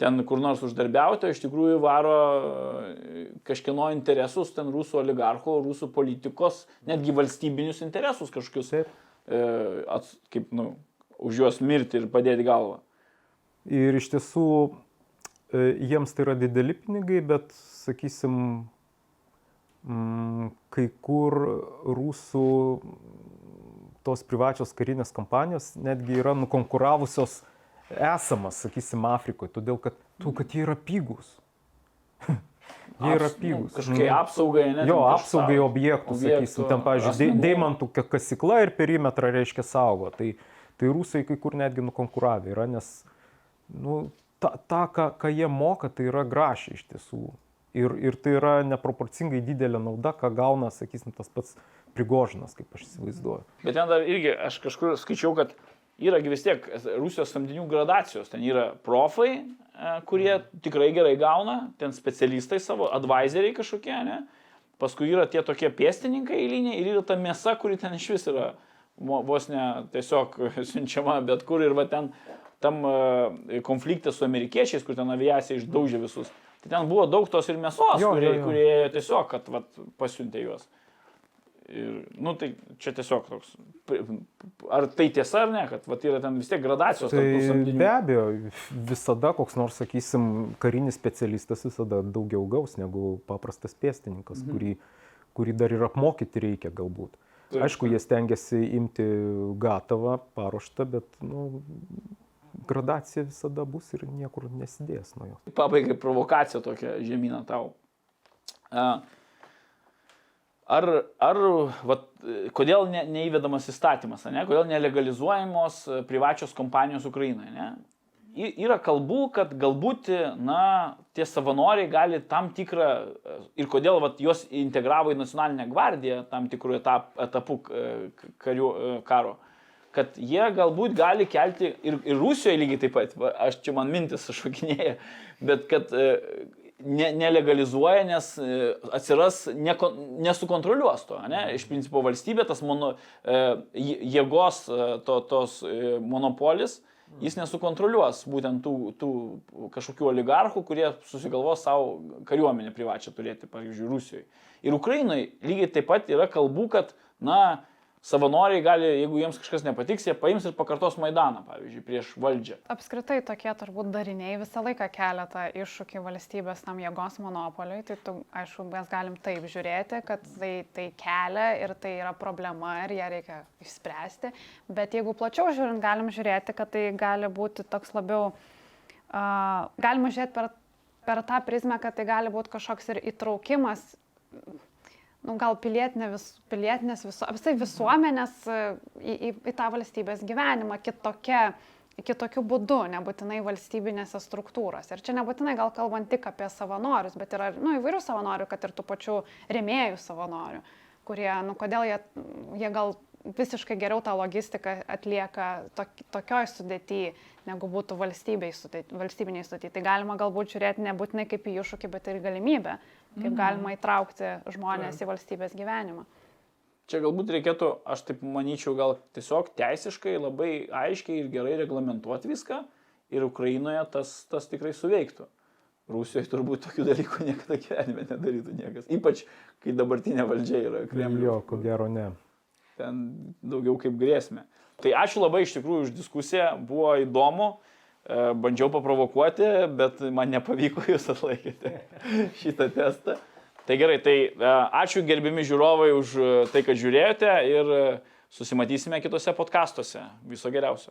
ten kur nors uždarbiauti, o iš tikrųjų varo e, kažkieno interesus, ten rusų oligarchų, rusų politikos, netgi valstybinius interesus kažkokius, Taip. e, ats, kaip, nu, už juos mirti ir padėti galvą. Ir iš tiesų e, jiems tai yra dideli pinigai, bet, sakysim, kai kur rusų tos privačios karinės kompanijos netgi yra nukonkuravusios esamas, sakysim, Afrikoje, todėl kad, tu, kad jie yra pigus. jie yra Aps- pigus. Nu, kažkokie apsaugai, ne? Jo, apsaugai objektų, objektų, sakysim, ten, pavyzdžiui, deimantų ka- kasykla ir perimetrą reiškia saugo. Tai, tai rusai kai kur netgi nukonkuravę yra, nes nu, ta, ta ką, ką jie moka, tai yra grašiai iš tiesų. Ir, ir tai yra neproporcingai didelė nauda, ką gauna, sakysim, tas pats prigožinas, kaip aš įsivaizduoju. Bet ten dar irgi, aš kažkur skaičiau, kad yra vis tiek Rusijos samdinių gradacijos. Ten yra profai, e, kurie tikrai gerai gauna, ten specialistai savo, advisoriai kažkokie, ne? Paskui yra tie tokie pėstininkai eiliniai ir yra ta mėsa, kuri ten iš vis yra vos ne tiesiog siunčiama bet kur ir va ten tam e, konflikte su amerikiečiais, kur ten aviacija išdaužė visus. Tai ten buvo daug tos ir mėsos, Jo, kurie, jo, jo. kurie tiesiog, kad vat, pasiuntė juos. Ir, nu, tai čia tiesiog toks. Ar tai tiesa ar ne, kad vat, yra ten vis tiek gradacijos Tai be abejo, visada koks nors, sakysim, karinis specialistas visada daugiau gaus negu paprastas pėstininkas, mhm. kurį, kurį dar ir apmokyti reikia galbūt. Taip, Aišku, jie stengiasi imti gatavą, paruoštą, bet nu, gradacija visada bus ir niekur nesidės nuo jos. Pabaigai provokacija tokia žemyną tau. Ar, ar vat, kodėl ne, neįvedamas įstatymas, ne? kodėl nelegalizuojamos e, privačios kompanijos Ukrainoje? Ne? Yra kalbų, kad galbūt, na, tie savanoriai gali tam tikrą, e, ir kodėl vat, juos integravo į nacionalinę gvardiją tam tikrų etap, etapų e, karių, e, karo, kad jie galbūt gali kelti ir, ir Rusijoje lygiai taip pat, va, aš čia man mintis šokinėja, bet kad e, ne, nelegalizuoja, nes e, atsiras, neko, nesukontroliuos to, ne? iš principo valstybė, tas mono, e, jė- jėgos to, tos monopolis, jis nesukontroliuos būtent tų, tų kažkokių oligarchų, kurie susigalvos savo kariuomenę privačią turėti, pavyzdžiui, Rusijoje. Ir Ukrainoje lygiai taip pat yra kalbų, kad, na, savanoriai gali, jeigu jiems kažkas nepatiks, jie paims ir pakartos Maidaną, pavyzdžiui, prieš valdžią. Apskritai tokie turbūt dariniai visą laiką kelia tą iššūkį valstybės tam jėgos monopoliui. Tai tu, aišku, mes galim taip žiūrėti, kad tai, tai kelia ir tai yra problema ir ją reikia išspręsti. Bet jeigu plačiau žiūrint, galim žiūrėti, kad tai gali būti toks labiau, uh, galima žiūrėti per, per tą prizmę, kad tai gali būti kažkoks ir įtraukimas nu, gal pilietinė vis, pilietinės viso, visai visuomenės e, į, į, į tą valstybės gyvenimą kitokia, kitokiu būdu, nebūtinai valstybinėse struktūrose. Ir čia nebūtinai gal kalbant tik apie savanorius, bet yra nu, įvairių savanorių, kad ir tų pačių remėjų savanorių, kurie, nu, kodėl jie, jie gal visiškai geriau tą logistiką atlieka tok, tokioj sudėtyje, negu būtų sudėti. Valstybiniai sudėti. Tai galima galbūt žiūrėti nebūtinai kaip į iššūkį, bet ir galimybę, kaip mhm. galima įtraukti žmonės į valstybės gyvenimą. Čia galbūt reikėtų, aš taip manyčiau, gal tiesiog teisiškai labai aiškiai ir gerai reglamentuoti viską ir Ukrainoje tas, tas tikrai suveiktų. Rusijoje turbūt tokių dalykų niekada gyvenime nedarytų niekas. Ypač, kai dabartinė valdžia yra Kremliuje. Jo, ko gero ne. Ten daugiau kaip grėsmė. Tai ačiū labai iš tikrųjų už diskusiją, buvo įdomu, bandžiau paprovokuoti, bet man nepavyko, jūs atlaikėte šitą testą. Tai gerai, tai e, ačiū gerbimi žiūrovai už tai, kad žiūrėjote ir susimatysime kitose podkastuose. Viso geriausio.